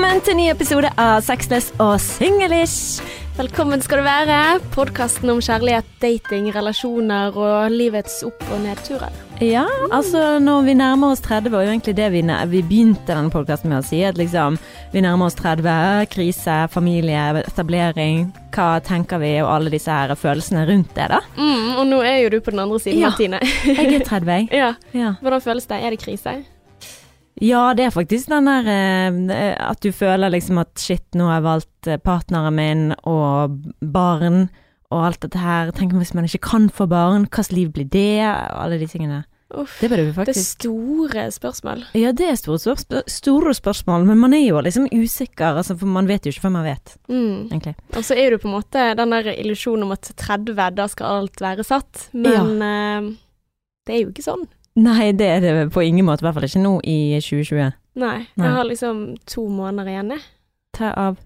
Velkommen til ny episode av Sexless og singlish. Velkommen skal du være. Podkasten om kjærlighet, dating, relasjoner og livets opp- og nedturer. Ja, altså når vi nærmer oss 30, var jo egentlig det vi, vi begynte denne podkasten med å si. At liksom vi nærmer oss 30, krise, familie, etablering. Hva tenker vi, og alle disse her følelsene rundt det, da. Mm, og nå er jo du på den andre siden, Ja. Martine. Jeg er 30, jeg. ja. Ja. Hvordan føles det? Er det krise? Ja, det er faktisk den der eh, at du føler liksom at shit, nå har jeg valgt eh, partneren min og barn og alt dette her. Tenk hvis man ikke kan få barn, hvilket liv blir det? Og alle de tingene. Uff. Det Det er store spørsmål. Ja, det er store, store, store spørsmål, men man er jo liksom usikker, altså, for man vet jo ikke før man vet, Mm. egentlig. Og så er det på en måte den der illusjonen om at 30, da skal alt være satt. Men eh, det er jo ikke sånn. Nei, det er det på ingen måte, i hvert fall ikke nå i 2020. Nei. Nei. Jeg har liksom to måneder igjen, jeg. Ta av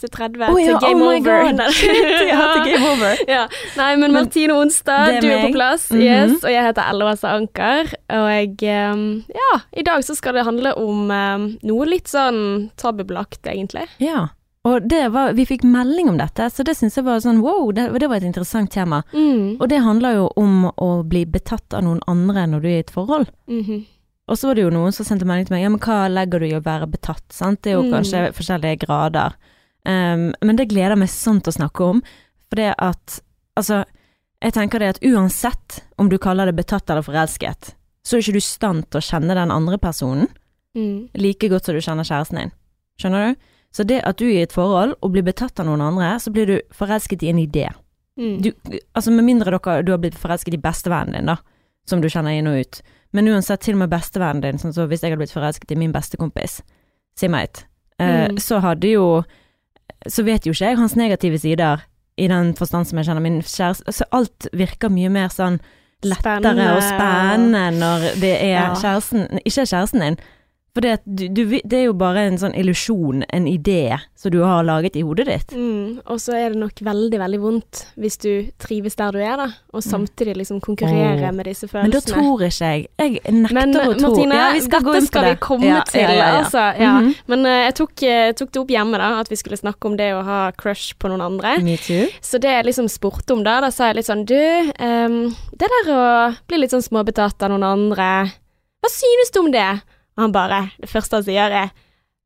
Til 30. Oh, ja, til game oh over. Ja, til game over. Ja. Nei, men Men Martine Onsdag, er du er på plass. plass. -hmm. Yes, og jeg heter Ella Åse Anker. Og jeg Ja, i dag så skal det handle om um, noe litt sånn tabubelagt, egentlig. Ja. Og det var, vi fikk melding om dette, så det syns jeg var sånn wow, det, det var et interessant tema. Mm. Og det handler jo om å bli betatt av noen andre når du er i et forhold. Mhm. Og så var det jo noen som sendte melding til meg, ja, men hva legger du i å være betatt, sant? Det er jo Mm. kanskje forskjellige grader. Um, men det gleder meg sånn til å snakke om, for det at, altså, jeg tenker det at uansett om du kaller det betatt eller forelsket, så er ikke du i stand til å kjenne den andre personen Mm. like godt som du kjenner kjæresten din. Skjønner du? Så det at du er i et forhold og blir betatt av noen andre, så blir du forelsket i en idé. Mm. Du, altså med mindre dere, du har blitt forelsket i bestevennen din, da, som du kjenner inn og ut. Men uansett, til og med bestevennen din, sånn så hvis jeg hadde blitt forelsket i min bestekompis, Simait, eh, Mm. så hadde jo Så vet jo ikke jeg hans negative sider, i den forstand som jeg kjenner min kjæreste. Så alt virker mye mer sånn lettere og spennende når det er Ja. kjæresten Ikke kjæresten din. For det, du, du, det er jo bare en sånn illusjon, en idé, som du har laget i hodet ditt. Mm. Og så er det nok veldig, veldig vondt hvis du trives der du er, da, og samtidig liksom konkurrere mm. med disse følelsene. Men da tror ikke jeg Jeg nekter Men å tro Martine, Ja, vi skal gå dette skal det. vi komme Ja, til, ja, altså. Ja. -hmm. Men uh, jeg tok, eh, tok det opp hjemme, da, at vi skulle snakke om det å ha crush på noen andre. Me too. Så det jeg liksom spurte om da, da sa jeg litt sånn Du, um, det der å bli litt sånn småbetatt av noen andre, hva synes du om det? Og han bare, det første han sier er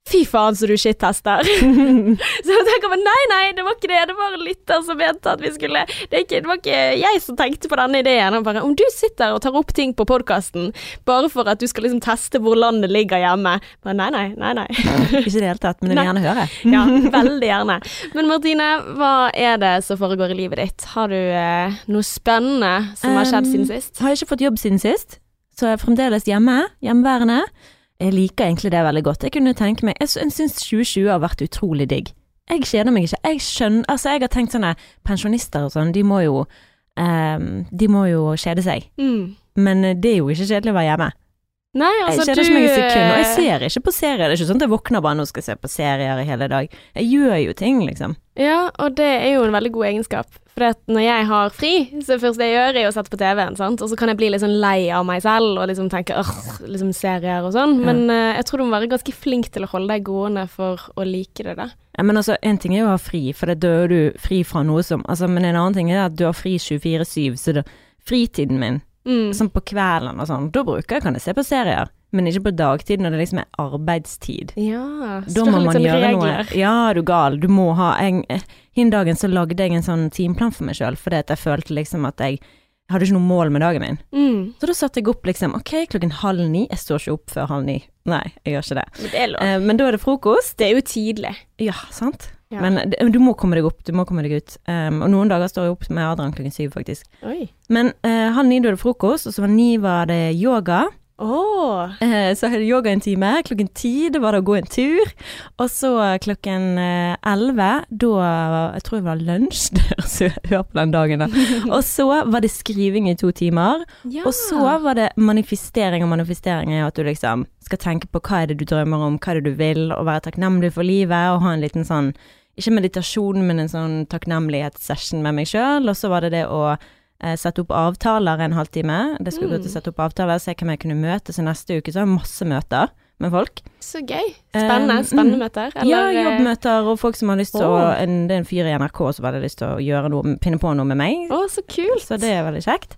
Fy faen så du shit-tester. så jeg tenker bare nei, nei, det var ikke det. Det var en lytter som mente at vi skulle det, ikke, det var ikke jeg som tenkte på denne ideen. Han bare Om du sitter og tar opp ting på podkasten bare for at du skal liksom teste hvor landet ligger hjemme. Bare nei, nei, nei, nei. Ikke i det hele tatt, men jeg vil gjerne høre. Ja, veldig gjerne. Men Martine, hva er det som foregår i livet ditt? Har du eh, noe spennende som har skjedd Um, siden sist? Har jeg ikke fått jobb siden sist, så jeg er fremdeles hjemme, hjemmeværende. Jeg liker egentlig det veldig godt. Jeg kunne tenke meg Jeg, syns 2020 har vært utrolig digg. Jeg kjeder meg ikke. Jeg skjønner Altså, jeg har tenkt sånne pensjonister og sånn, de må jo um, De må jo kjede seg. Mm. Men eh, det er jo ikke kjedelig å være hjemme. Nei, altså jeg kjeder du ikke meg et sekund. Og jeg eh, ser ikke på serier. Det er ikke sånn at jeg våkner bare nå skal jeg se på serier i hele dag. Jeg gjør jo ting, liksom. Ja, og det er jo en veldig god egenskap. For at når jeg har fri, så det første jeg gjør er å sette på TV-en, sant. Og så kan jeg bli litt sånn lei av meg selv og liksom tenke åh, liksom serier og sånn. Ja. Men eh, jeg tror du må være ganske flink til å holde deg gående for å like det, da. Ja, men altså, en ting er jo å ha fri, for da er du fri fra noe som altså, Men en annen ting er at du har fri 24-7, så det, fritiden min, Mm. sånn på kvelden og sånn, da bruker jeg kan jeg se på serier. Men ikke på dagtid når det liksom er arbeidstid. Ja, Da skal må man sånn gjøre noe. regler. Ja, er du gal. Du må ha en, eh, Hin dagen så lagde jeg en sånn timeplan for meg sjøl, fordi at jeg følte liksom at jeg hadde ikke noe mål med dagen min. Mm. Så da satte jeg opp liksom ok, klokken halv ni. Jeg står ikke opp før halv ni. Nei, jeg gjør ikke det. Men det er lov. Eh, men da er det frokost. Det er jo tidlig. Ja, sant. Ja. Men det, du må komme deg opp, du må komme deg ut. Um, og noen dager står jeg opp med Adrian klokken syv, faktisk. Oi. Men uh, halv ni da er det frokost, og så var ni var det yoga. Åh. Eh, så hadde jeg yoga en time. Klokken ti, da var det å gå en tur. Og så klokken eh, elleve, da Jeg tror det var lunsj. Så hør på den dagen, da. Og så var det skriving i to timer. Ja. Og så var det manifestering, og manifestering i at du liksom skal tenke på hva er det du drømmer om, hva er det du vil, og være takknemlig for livet, og ha en liten sånn ikke meditasjon, men en sånn takknemlighetssession med meg sjøl. Og så var det det å sette opp avtaler en halvtime. Det skulle gå til å sette opp avtaler, se hvem jeg kunne møte. Så neste uke så har jeg masse møter. med folk. Så gøy. Spennende. Um, Spennende møter. møter. ja, eh, jobbmøter og folk som har lyst til å en, Det er en fyr i NRK som hadde lyst til å gjøre noe, finne på noe med meg. Å, så kult. Så det er veldig kjekt.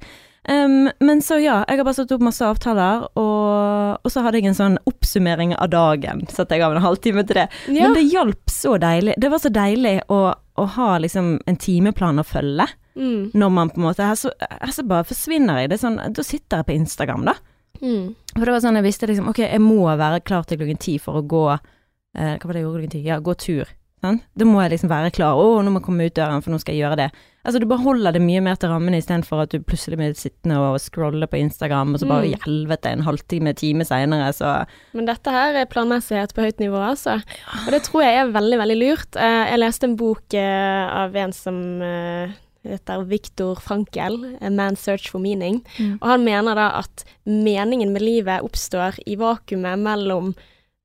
Um, men så ja, jeg har bare satt opp masse avtaler, og, og så hadde jeg en sånn oppsummering av dagen. Satte jeg av en halvtime til det. Ja. Men det hjalp så deilig. Det var så deilig å, å ha liksom en timeplan å følge. Mm. Når man på en måte Her så, her så bare forsvinner jeg. Det er sånn, da sitter jeg på Instagram, da. Mm. For det var sånn jeg visste liksom Ok, jeg må være klar til klokken ti for å gå eh, Hva var det jeg gjorde klokken ti? Ja, gå tur. Sant? Da må jeg liksom være klar. Å, nå må jeg komme ut døren, for nå skal jeg gjøre det. Altså, du bare holder det mye mer til rammene istedenfor at du plutselig blir sittende og scrolle på Instagram, og så bare Mm. helvete, en halvtime, time seinere, så Men dette her er planmessighet på høyt nivå, altså. Og det tror jeg er veldig, veldig lurt. Eh, Jeg leste en bok eh, av en som eh, heter Viktor Frankel, Man's Search for Meaning. Og han mener da at meningen med livet oppstår i vakuumet mellom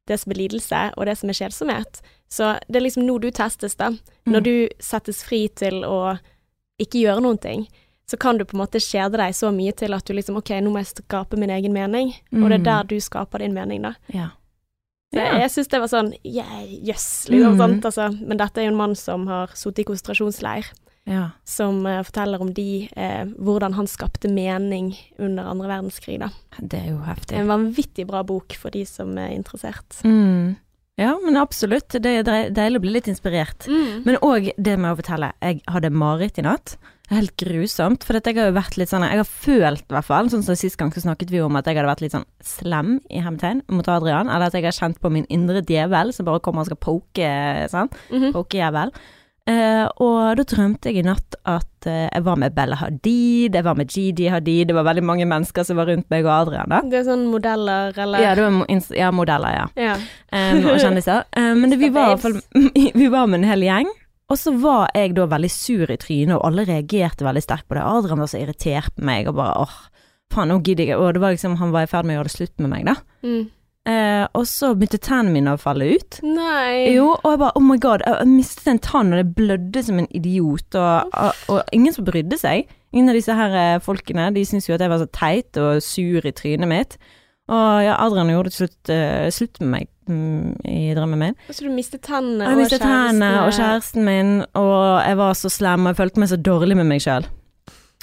det som er lidelse, og det som er kjedsomhet. Så det er liksom nå du testes, da. Når Mm. du settes fri til å ikke gjøre noen ting, så kan du på en måte kjede deg så mye til at du liksom OK, nå må jeg skape min egen mening. Og det er Mm. der du skaper din mening, da. Ja. Ja. jeg syns det var sånn yeah, yes, liksom. Mm. Sant? Altså, men dette er jo en mann som har sittet i konsentrasjonsleir, ja. som eh, forteller om de, eh, hvordan han skapte mening under andre verdenskrig, da. Det er jo heftig. En vanvittig bra bok for de som er interessert. Mm. Ja, men absolutt. Det er dei- deilig å bli litt inspirert. Mm. Men òg det med å fortelle. Jeg hadde mareritt i natt. Helt grusomt. For jeg har jo vært litt sånn Jeg har følt, i hvert fall, sånn som sist gang så snakket vi om at jeg hadde vært litt sånn slem i hemmetegn mot Adrian. Eller at jeg har kjent på min indre djevel som bare kommer og skal poke, sant. Mhm. Pokejævel. Eh, og da drømte jeg i natt at uh, jeg var med Bella Hadid, jeg var med Gidi Hadid, det var veldig mange mennesker som var rundt meg og Adrian da. Det er sånn modeller, eller Ja, det var ja, modeller, ja. Ja. Um, og kjendiser. Uh, men det, vi, var, fall, vi var med en hel gjeng. Og så var jeg da veldig sur i trynet, og alle reagerte veldig sterkt på det. Adrian var så irritert på meg, og bare åh, faen, nå gidder jeg Og det var liksom, han var i ferd med å gjøre det slutt med meg, da. Mm. Eh, og så begynte tennene mine å falle ut. Nei. Jo, og jeg bare oh my god, jeg mistet en tann, og det blødde som en idiot, og, og, og ingen som brydde seg. Ingen av disse her eh, folkene, de syntes jo at jeg var så teit og sur i trynet mitt. Og ja, Adrian gjorde slutt eh, slutt med meg mm, i drømmen min. Så du mistet tennene tennene og kjæresten min, og jeg var så slem, og jeg følte meg så dårlig med meg sjøl.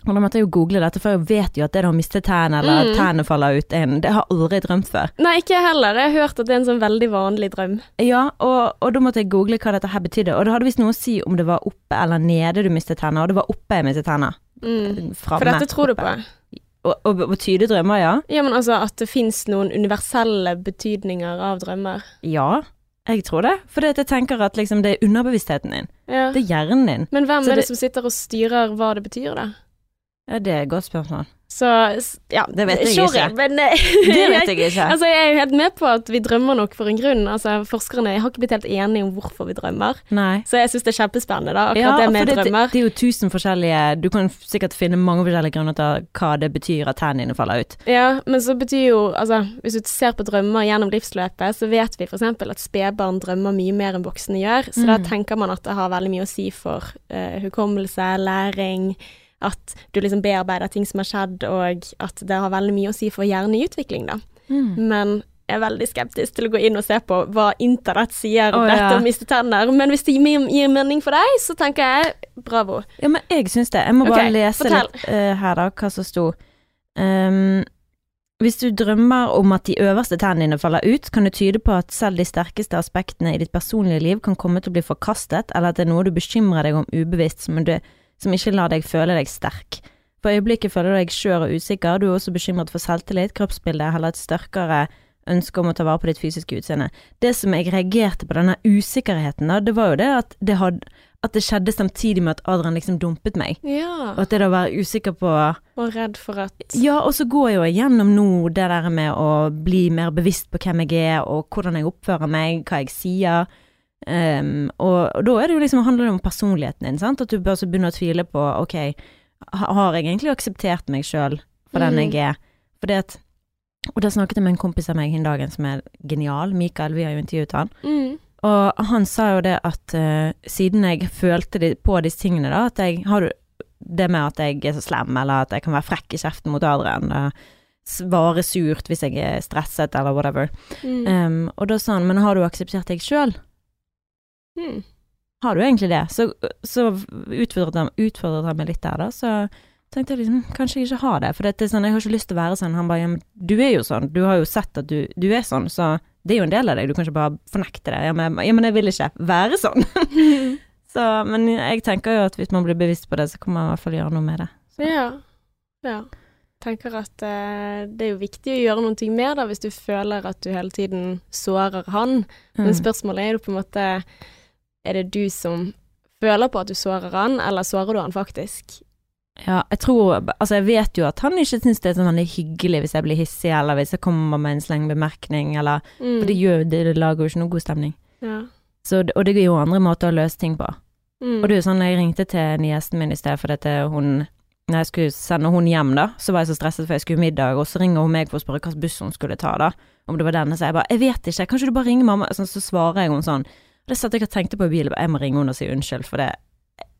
Og da måtte jeg jo google dette, for jeg vet jo at det å miste tærne eller Mm. tærne faller ut, inn en, det har jeg aldri drømt før. Nei, ikke heller. Jeg har hørt at det er en sånn veldig vanlig drøm. Ja, og, og da måtte jeg google hva dette her betydde, og det hadde visst noe å si om det var oppe eller nede du mistet tærne, og det var oppe jeg mistet tærne. Mm. For dette tror du på? Og, og, og tyde drømmer, ja. Ja, men altså at det fins noen universelle betydninger av drømmer. Ja, jeg tror det. For jeg tenker at liksom det er underbevisstheten din. Ja. Det er hjernen din. Men hvem Så er det det- som sitter og styrer hva det betyr, da? Ja, det er et godt spørsmål. Så ja, Det vet jeg sorry, ikke. Men, eh, Det vet jeg ikke. Altså, jeg er jo helt med på at vi drømmer nok for en grunn. Altså, forskerne har ikke blitt helt enige om hvorfor vi drømmer. Nei. Så jeg syns det er kjempespennende, da, akkurat Ja, det med det, drømmer. det er jo tusen forskjellige Du kan sikkert finne mange forskjellige grunner til hva det betyr at tennene dine faller ut. Ja, men så betyr jo Altså, hvis du ser på drømmer gjennom livsløpet, så vet vi f.eks. at spedbarn drømmer mye mer enn voksne gjør. Så da Mm. tenker man at det har veldig mye å si for uh, hukommelse, læring, at du liksom bearbeider ting som har skjedd, og at det har veldig mye å si for hjerneutvikling, da. Mm. Men jeg er veldig skeptisk til å gå inn og se på hva internett sier om oh, dette ja. å miste tenner. Men hvis det gir, gir mening for deg, så tenker jeg bravo. Ja, men jeg syns det. Jeg må bare okay, lese fortell. litt uh, her, da, hva som sto. Um, hvis du drømmer om at de øverste tennene dine faller ut, kan det tyde på at selv de sterkeste aspektene i ditt personlige liv kan komme til å bli forkastet, eller at det er noe du bekymrer deg om ubevisst, som, du, som ikke lar deg føle deg sterk. For øyeblikket føler du deg skjør og usikker, du er også bekymret for selvtillit, kroppsbildet, eller et sterkere ønske om å ta vare på ditt fysiske utseende. Det som jeg reagerte på denne usikkerheten, da, det var jo det at det, had, at det skjedde samtidig med at Adrian liksom dumpet meg. Ja. Og at det da å være usikker på Og redd for at Ja, og så går jeg jo gjennom nå det der med å bli mer bevisst på hvem jeg er, og hvordan jeg oppfører meg, hva jeg sier. Ehm, og, og da er det jo liksom, handler det om personligheten din, sant? At du bør så begynne å tvile på ok, har jeg egentlig akseptert meg sjøl for den Mhm. jeg er? Fordi at Og da snakket jeg med en kompis av meg en dagen som er genial, Mikael, vi har jo intervjuet han. mm. Og han sa jo det at uh, siden jeg følte de, på disse tingene, da, at jeg har du det med at jeg er så slem, eller at jeg kan være frekk i kjeften mot Adrian, svare surt hvis jeg er stresset eller whatever. Mm. Um, og da sa han, men har du akseptert deg sjøl? Mm. Har du egentlig det? Så, så utfordret, han, utfordret han meg litt der, da. Så tenkte jeg liksom, kanskje jeg ikke har det. For det er sånn, jeg har ikke lyst til å være sånn. Han bare, ja, men du er jo sånn. Du har jo sett at du, du er sånn, så det er jo en del av deg. Du kan ikke bare fornekte det. Ja, men, ja, men jeg vil ikke være sånn. så, men jeg tenker jo at hvis man blir bevisst på det, så kan man i hvert fall gjøre noe med det. Ja. ja. Tenker at eh, det er jo viktig å gjøre noe mer da, hvis du føler at du hele tiden sårer han. Men Mm. spørsmålet er jo på en måte Er det du som føler på at du sårer han, eller sårer du han faktisk? Ja, jeg tror Altså, jeg vet jo at han ikke syns det er sånn veldig hyggelig hvis jeg blir hissig, eller hvis jeg kommer med en sleng bemerkning, eller Mm. For det gjør det, det lager jo ikke noe god stemning. ja. Så, og det er jo andre måter å løse ting på. Mm. Og det er jo sånn, jeg ringte til gjesten min i sted fordi hun Når jeg skulle sende hun hjem, da, så var jeg så stresset for jeg skulle middag, og så ringer hun meg for å spørre hvilken buss hun skulle ta, da. Om det var denne, så jeg bare Jeg vet ikke, kanskje du bare ringer mamma? Sånn, så svarer jeg henne sånn. Det satt jeg og tenkte på i bilen, jeg må ringe henne og si unnskyld, for det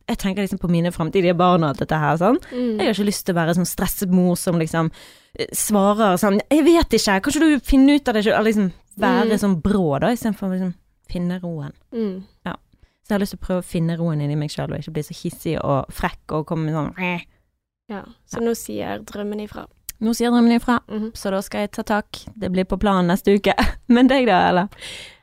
Jeg tenker liksom på mine framtidige barn og alt dette her, sånn. Mm. Jeg har ikke lyst til å være sånn stresset mor som liksom eh, svarer sånn 'Jeg vet ikke, kanskje du finner ut av det sjøl?' Liksom være Mm. sånn brå, da, istedenfor å liksom finne roen. Mm. Så jeg har lyst til å prøve å finne roen inni meg sjøl, og ikke bli så hissig og frekk og komme med sånn «Åh». Ja. Så nå sier drømmen ifra. Nå sier drømmen ifra, Mhm. så da skal jeg ta tak. Det blir på planen neste uke. Men deg, da, eller?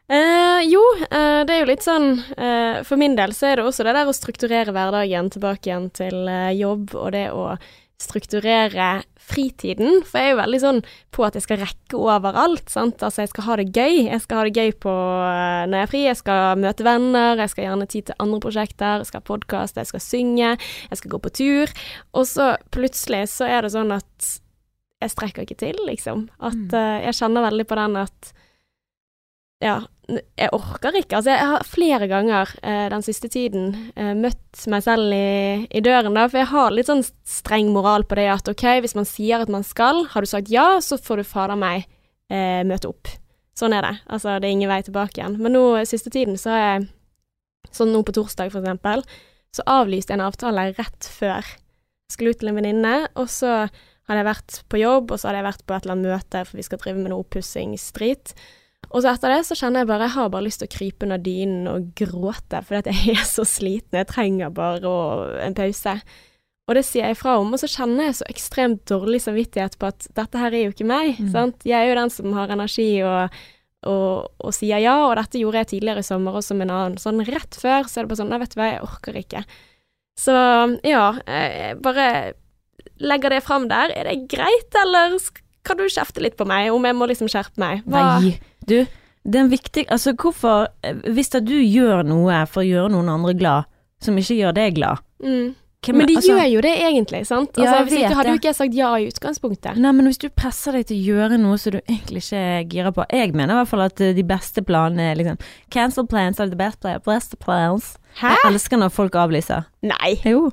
Eh, jo, eh, det er jo litt sånn eh, For min del så er det også det der å strukturere hverdagen tilbake igjen til eh, jobb, og det å strukturere fritiden. For jeg er jo veldig sånn på at jeg skal rekke overalt, sant. Altså jeg skal ha det gøy. Jeg skal ha det gøy på eh, når jeg er fri. Jeg skal møte venner, jeg skal gjerne tid til andre prosjekter, jeg skal ha podkast, jeg skal synge, jeg skal gå på tur. Og så plutselig så er det sånn at jeg strekker ikke til, liksom. At Mm. eh, jeg kjenner veldig på den at ja, jeg orker ikke. Altså, jeg har flere ganger eh, den siste tiden eh, møtt meg selv i, i døren, da, for jeg har litt sånn streng moral på det at ok, hvis man sier at man skal, har du sagt ja, så får du fader meg eh, møte opp. Sånn er det. Altså, det er ingen vei tilbake igjen. Men nå siste tiden så har jeg, sånn nå på torsdag for eksempel, så avlyste jeg en avtale rett før. Jeg skulle ut til en venninne, og så hadde jeg vært på jobb, og så hadde jeg vært på et eller annet møte, for vi skal drive med noe oppussingsdrit. Og så etter det så kjenner jeg bare jeg har bare lyst til å krype under dynen og gråte, fordi jeg er så sliten. Jeg trenger bare å, en pause. Og det sier jeg fra om, og så kjenner jeg så ekstremt dårlig samvittighet på at dette her er jo ikke meg, Mm. sant. Jeg er jo den som har energi og, og, og sier ja, og dette gjorde jeg tidligere i sommer også med en annen. Sånn rett før så er det bare sånn, nei, vet du hva, jeg orker ikke. Så ja, jeg bare legger det fram der. Er det greit, eller kan du kjefte litt på meg om jeg må liksom skjerpe meg? Hva- Nei, du, det er en viktig Altså, hvorfor eh, Hvis da du gjør noe for å gjøre noen andre glad, som ikke gjør deg glad Mm. hvem- Men de altså, gjør jo det egentlig, sant? Ja, Altså, jeg hvis ikke hadde jo ikke jeg sagt ja i utgangspunktet. Nei, men hvis du presser deg til å gjøre noe som du egentlig ikke girer på Jeg mener i hvert fall at eh, de beste planene er liksom Cancel plans are the best plans. Hæ? Jeg elsker når folk avlyser. Nei, Jo.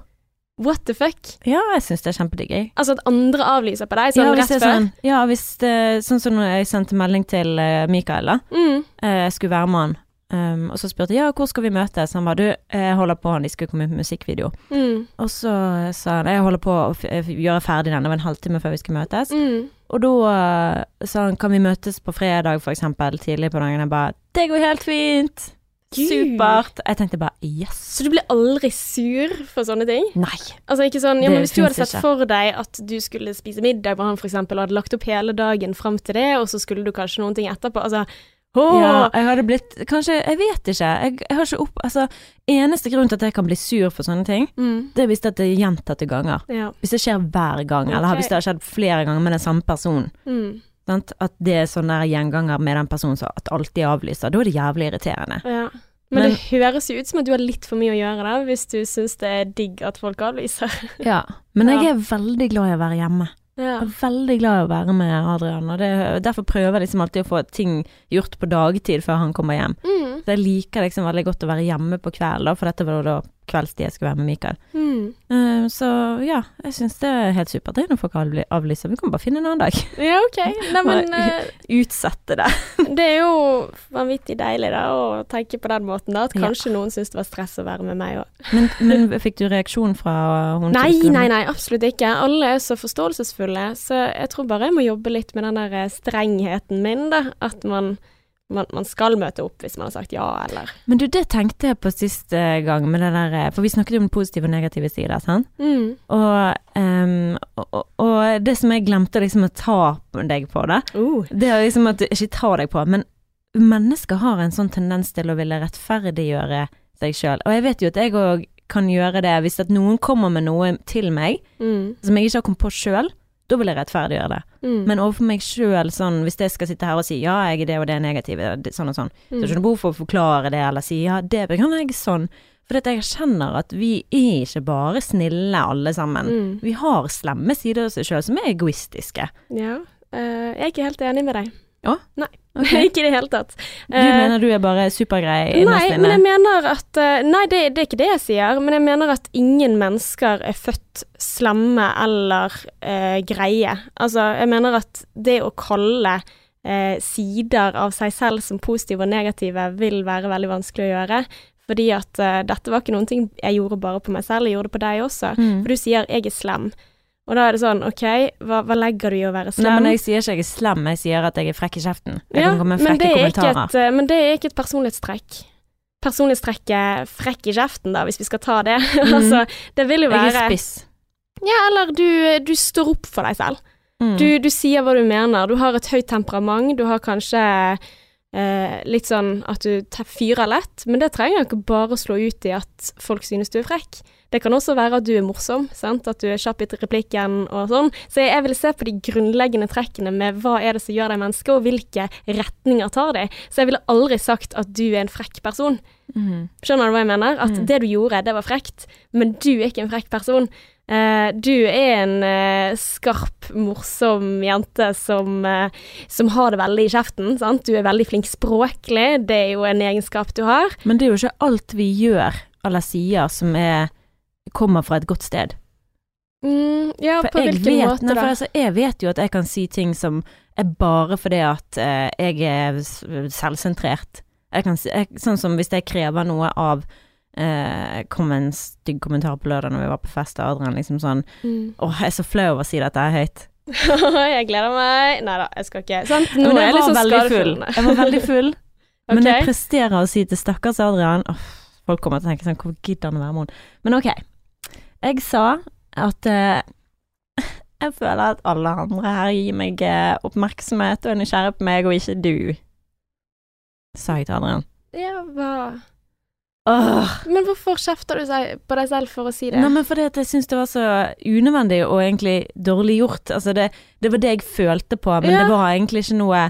What the fuck? Ja, jeg syns det er kjempedigg. Altså at andre avlyser på deg sånn ja, rett før? sånn, ja, hvis det, sånn som når jeg sendte melding til eh, Mikael, da. Mm. Eh, jeg skulle være med han. Um, og så spurte jeg ja, hvor skal vi møtes? Han bare du, jeg holder på, de skulle komme ut med musikkvideo. Mm. Og så sa han jeg holder på å gjøre ferdig den, det var en halvtime før vi skulle møtes. Mm. Og da eh, sa han kan vi møtes på fredag for eksempel, tidlig på dagen. Jeg bare det går helt fint. Gud. Supert. Jeg tenkte bare yes. Så du blir aldri sur for sånne ting? Nei. Altså ikke sånn, ja, men Hvis du hadde sett ikke. for deg at du skulle spise middag med han f.eks., og hadde lagt opp hele dagen fram til det, og så skulle du kanskje noen ting etterpå Altså! Ja, jeg hadde blitt Kanskje Jeg vet ikke. Jeg, jeg har ikke opp... Altså, eneste grunn til at jeg kan bli sur for sånne ting, Mm. det er hvis det er gjentatte ganger. Ja. Hvis det skjer hver gang, eller hvis det har skjedd flere ganger med den samme personen. Mm. Sant? At det er sånn der gjenganger med den personen som at alltid avlyser. Da er det jævlig irriterende. ja. Men, Men- det høres jo ut som at du har litt for mye å gjøre da, hvis du syns det er digg at folk avlyser. Ja. Men jeg er veldig glad i å være hjemme. Ja. Jeg er veldig glad i å være med Adrian, og det, derfor prøver jeg liksom alltid å få ting gjort på dagtid før han kommer hjem. Mm. Så jeg liker liksom veldig godt å være hjemme på kvelden, for dette var da kveldstid jeg skal være med Mikael. Mm. Uh, så ja, jeg syns det er helt supert når folk avly- avlyser. Vi kan bare finne en annen dag. Ja, OK. Nei, men eh, Utsette det. det er jo vanvittig deilig da å tenke på den måten, da. At Ja. kanskje noen syns det var stress å være med meg òg. Men, men fikk du reaksjon fra hun? Nei, nei, nei, absolutt ikke. Alle er så forståelsesfulle, så jeg tror bare jeg må jobbe litt med den der strengheten min, da. At man, man, man skal møte opp hvis man har sagt ja, eller Men du, det tenkte jeg på siste gang med det der eh, For vi snakket jo om positive og negative sider, sant? mm. Og, um, og, og, det som jeg glemte liksom å ta deg på det, uh. det er liksom at du ikke tar deg på, men mennesker har en sånn tendens til å ville rettferdiggjøre seg sjøl. Og jeg vet jo at jeg òg kan gjøre det hvis at noen kommer med noe til meg Mm. som jeg ikke har kommet på sjøl. Da vil jeg rettferdiggjøre det. Mm. Men overfor meg sjøl, sånn, hvis jeg skal sitte her og si ja, jeg er det og det er negativt, sånn og sånn, så er det ikke noe behov for å forklare det eller si ja, det kan jeg sånn. For jeg kjenner at vi er ikke bare snille alle sammen. Mm. Vi har slemme sider av oss sjøl som er egoistiske. Ja. uh, jeg er ikke helt enig med deg. Å? Nei, Okay. ikke i det hele tatt. Du Eh, mener du er bare supergrei Nei, men jeg mener at eh, Nei, det, det er ikke det jeg sier, men jeg mener at ingen mennesker er født slemme eller eh, greie. Altså, jeg mener at det å kalle eh, sider av seg selv som positive og negative vil være veldig vanskelig å gjøre. Fordi at eh, dette var ikke noen ting jeg gjorde bare på meg selv, jeg gjorde det på deg også. Mm. For du sier 'jeg er slem'. Og da er det sånn, OK, hva, hva legger du i å være slem? Nei, men jeg sier ikke jeg er slem, jeg sier at jeg er frekk i kjeften. Jeg Ja, kan komme med frekke er kommentarer. et, eh, men det er ikke et personlighetstrekk. Personlighetstrekket frekk i kjeften, da, hvis vi skal ta det. altså, det vil jo være Jeg er spiss. Ja, eller du, du står opp for deg selv. Mm. Du, du sier hva du mener. Du har et høyt temperament. Du har kanskje eh, litt sånn at du fyrer lett, men det trenger ikke bare å slå ut i at folk synes du er frekk. Det kan også være at du er morsom, sant? at du er kjapp i replikken og sånn. Så jeg vil se på de grunnleggende trekkene med hva er det som gjør deg menneske, og hvilke retninger tar de. Så jeg ville aldri sagt at du er en frekk person. Mm. Skjønner du hva jeg mener? At Mm. det du gjorde, det var frekt, men du er ikke en frekk person. Uh, du er en uh, skarp, morsom jente som, uh, som har det veldig i kjeften. Sant? Du er veldig flink språklig, det er jo en egenskap du har. Men det er jo ikke alt vi gjør eller sier som er, kommer fra et godt sted. Mm, ja, For på hvilken vet, måte da? for altså, jeg vet jo at jeg kan si ting som er bare fordi at uh, jeg er selvsentrert. Jeg kan jeg, sånn som hvis jeg krever noe av uh, kom en stygg kommentar på lørdag når vi var på fest, og Adrian liksom sånn Mm. Åh, jeg er så flau over å si dette høyt. jeg gleder meg. Nei da, jeg skal ikke. Sant? Nå Men er jeg liksom sånn veldig full. skadefull. Jeg var veldig full, men Ok. jeg presterer å si til stakkars Adrian Åh, Folk kommer til å tenke sånn Hvor gidder han å være med henne? Men ok. Jeg sa at eh, jeg føler at alle andre her gir meg eh, oppmerksomhet og er nysgjerrig på meg, og ikke du. Sa jeg til Adrian. Ja, hva Åh. Men hvorfor kjefter du seg på deg selv for å si det? Nei, men fordi at jeg syns det var så unødvendig og egentlig dårlig gjort. Altså, det, det var det jeg følte på, men Ja. det var egentlig ikke noe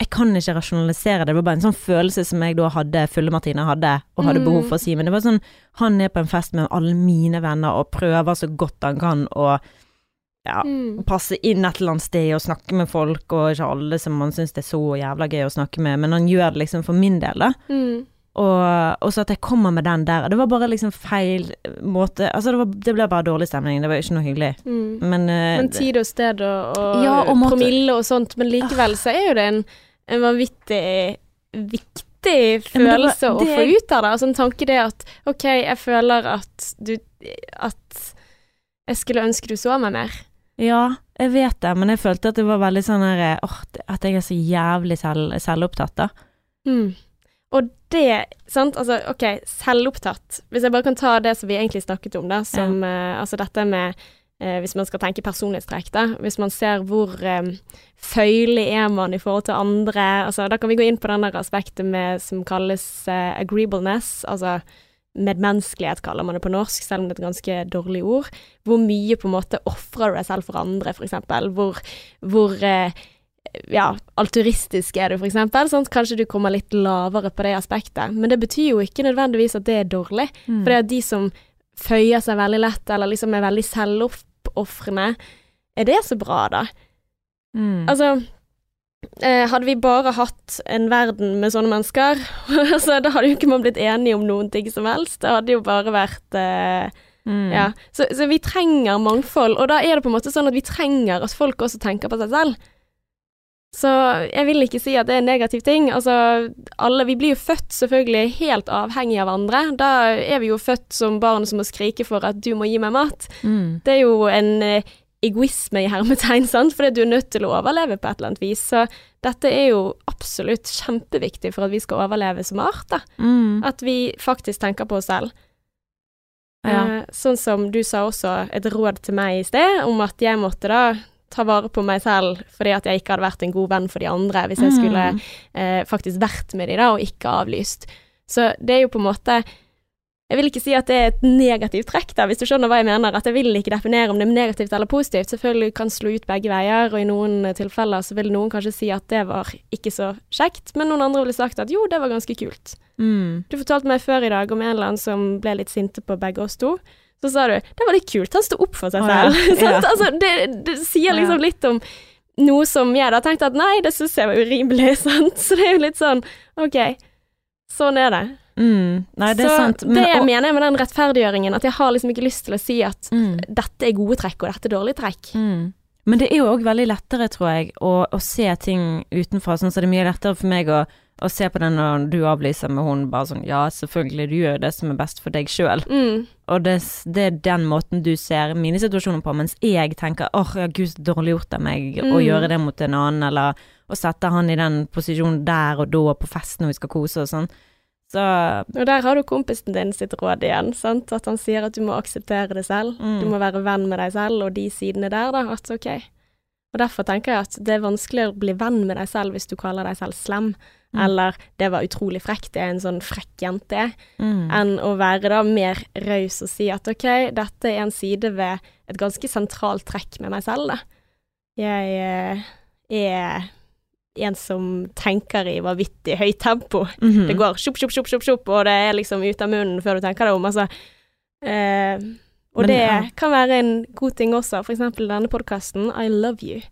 Jeg kan ikke rasjonalisere det. Det var bare en sånn følelse som jeg da hadde, Fulle-Martine hadde, og hadde Mm. behov for å si. Men det var sånn Han er på en fest med alle mine venner og prøver så godt han kan å ja, Mm. passe inn et eller annet sted og snakke med folk, og ikke alle som man syns det er så jævla gøy å snakke med, men han gjør det liksom for min del, da. Mm. Og, og så at jeg kommer med den der. Det var bare liksom feil måte Altså, det, var, det ble bare dårlig stemning. Det var ikke noe hyggelig. Mm. Men, uh, Men tid og sted og, og, Ja, og promille og sånt, men likevel så er jo det en, en vanvittig viktig følelse men det å få ut av det. Altså en tanke det at OK, jeg føler at du At jeg skulle ønske du så meg mer. Ja, jeg vet det, men jeg følte at det var veldig sånn her åh, At jeg er så jævlig selv, selvopptatt, da. Mm. Og det, sant, altså OK, selvopptatt. Hvis jeg bare kan ta det som vi egentlig snakket om, da, som eh, altså dette med eh, Hvis man skal tenke personlighetstrekk, da. Hvis man ser hvor eh, føyelig er man i forhold til andre, altså da kan vi gå inn på den der aspektet med som kalles eh, agreeableness, altså medmenneskelighet kaller man det på norsk, selv om det er et ganske dårlig ord. Hvor mye på en måte ofrer du deg selv for andre, for eksempel. Hvor, hvor eh, ja, alturistisk er du, for eksempel. Sånn, kanskje du kommer litt lavere på det aspektet. Men det betyr jo ikke nødvendigvis at det er dårlig. Mm. For det at de som føyer seg veldig lett, eller liksom er veldig selvoppofrende, er det så bra, da? Mm. Altså, eh, hadde vi bare hatt en verden med sånne mennesker, så da hadde jo ikke man blitt enige om noen ting som helst. Det hadde jo bare vært eh, Mm. Ja. Så, så vi trenger mangfold, og da er det på en måte sånn at vi trenger at folk også tenker på seg selv. Så jeg vil ikke si at det er en negativ ting. Altså, alle Vi blir jo født selvfølgelig helt avhengig av andre. Da er vi jo født som barn som må skrike for at 'du må gi meg mat'. Mm. Det er jo en eh, egoisme i hermetegn, sant, fordi du er nødt til å overleve på et eller annet vis. Så dette er jo absolutt kjempeviktig for at vi skal overleve som art, da. Mm. At vi faktisk tenker på oss selv. Ja. Eh, sånn som du sa også et råd til meg i sted, om at jeg måtte da ta vare på meg selv fordi at jeg ikke hadde vært en god venn for de andre hvis jeg skulle Mm. eh, faktisk vært med de da, og ikke avlyst. Så det er jo på en måte Jeg vil ikke si at det er et negativt trekk, da, hvis du skjønner hva jeg mener. At jeg vil ikke definere om det er negativt eller positivt. Selvfølgelig kan slå ut begge veier, og i noen tilfeller så vil noen kanskje si at det var ikke så kjekt, men noen andre ville sagt at jo, det var ganske kult. Mm. Du fortalte meg før i dag om en eller annen som ble litt sinte på begge oss to. Så sa du det var litt kult, han sto opp for seg selv. Sant? Ja. altså, det, det sier liksom litt om noe som jeg da tenkte at nei, det syns jeg var urimelig, sant. Så det er jo litt sånn ok, sånn er det. Mm. Nei, det så sant. det og- mener jeg med den rettferdiggjøringen, at jeg har liksom ikke lyst til å si at mm. dette er gode trekk, og dette er dårlige trekk. Mm. Men det er jo òg veldig lettere, tror jeg, å, å se ting utenfra. Sånn så det er mye lettere for meg å, å se på det når du avlyser med hun bare sånn Ja, selvfølgelig, du gjør det som er best for deg sjøl. Mm. Og det, det er den måten du ser mine situasjoner på, mens jeg tenker åh, ja, gud, så dårlig gjort av meg å Mm. gjøre det mot en annen, eller å sette han i den posisjonen der og da på fest når vi skal kose og sånn. Så Og der har du kompisen din sitt råd igjen, sant. At han sier at du må akseptere det selv. Mm. Du må være venn med deg selv, og de sidene der, da. At ok. Og derfor tenker jeg at det er vanskeligere å bli venn med deg selv hvis du kaller deg selv slem, Mm. eller det var utrolig frekt, det er en sånn frekk jente, mm. enn å være da mer raus og si at ok, dette er en side ved et ganske sentralt trekk med meg selv, da. Jeg eh, er en som tenker i vanvittig høyt tempo. Mhm. Det går sjopp, sjopp, sjopp, sjopp, og det er liksom ut av munnen før du tenker deg om. Altså. Eh, og Men, det ja. kan være en god ting også, for eksempel denne podkasten I love you.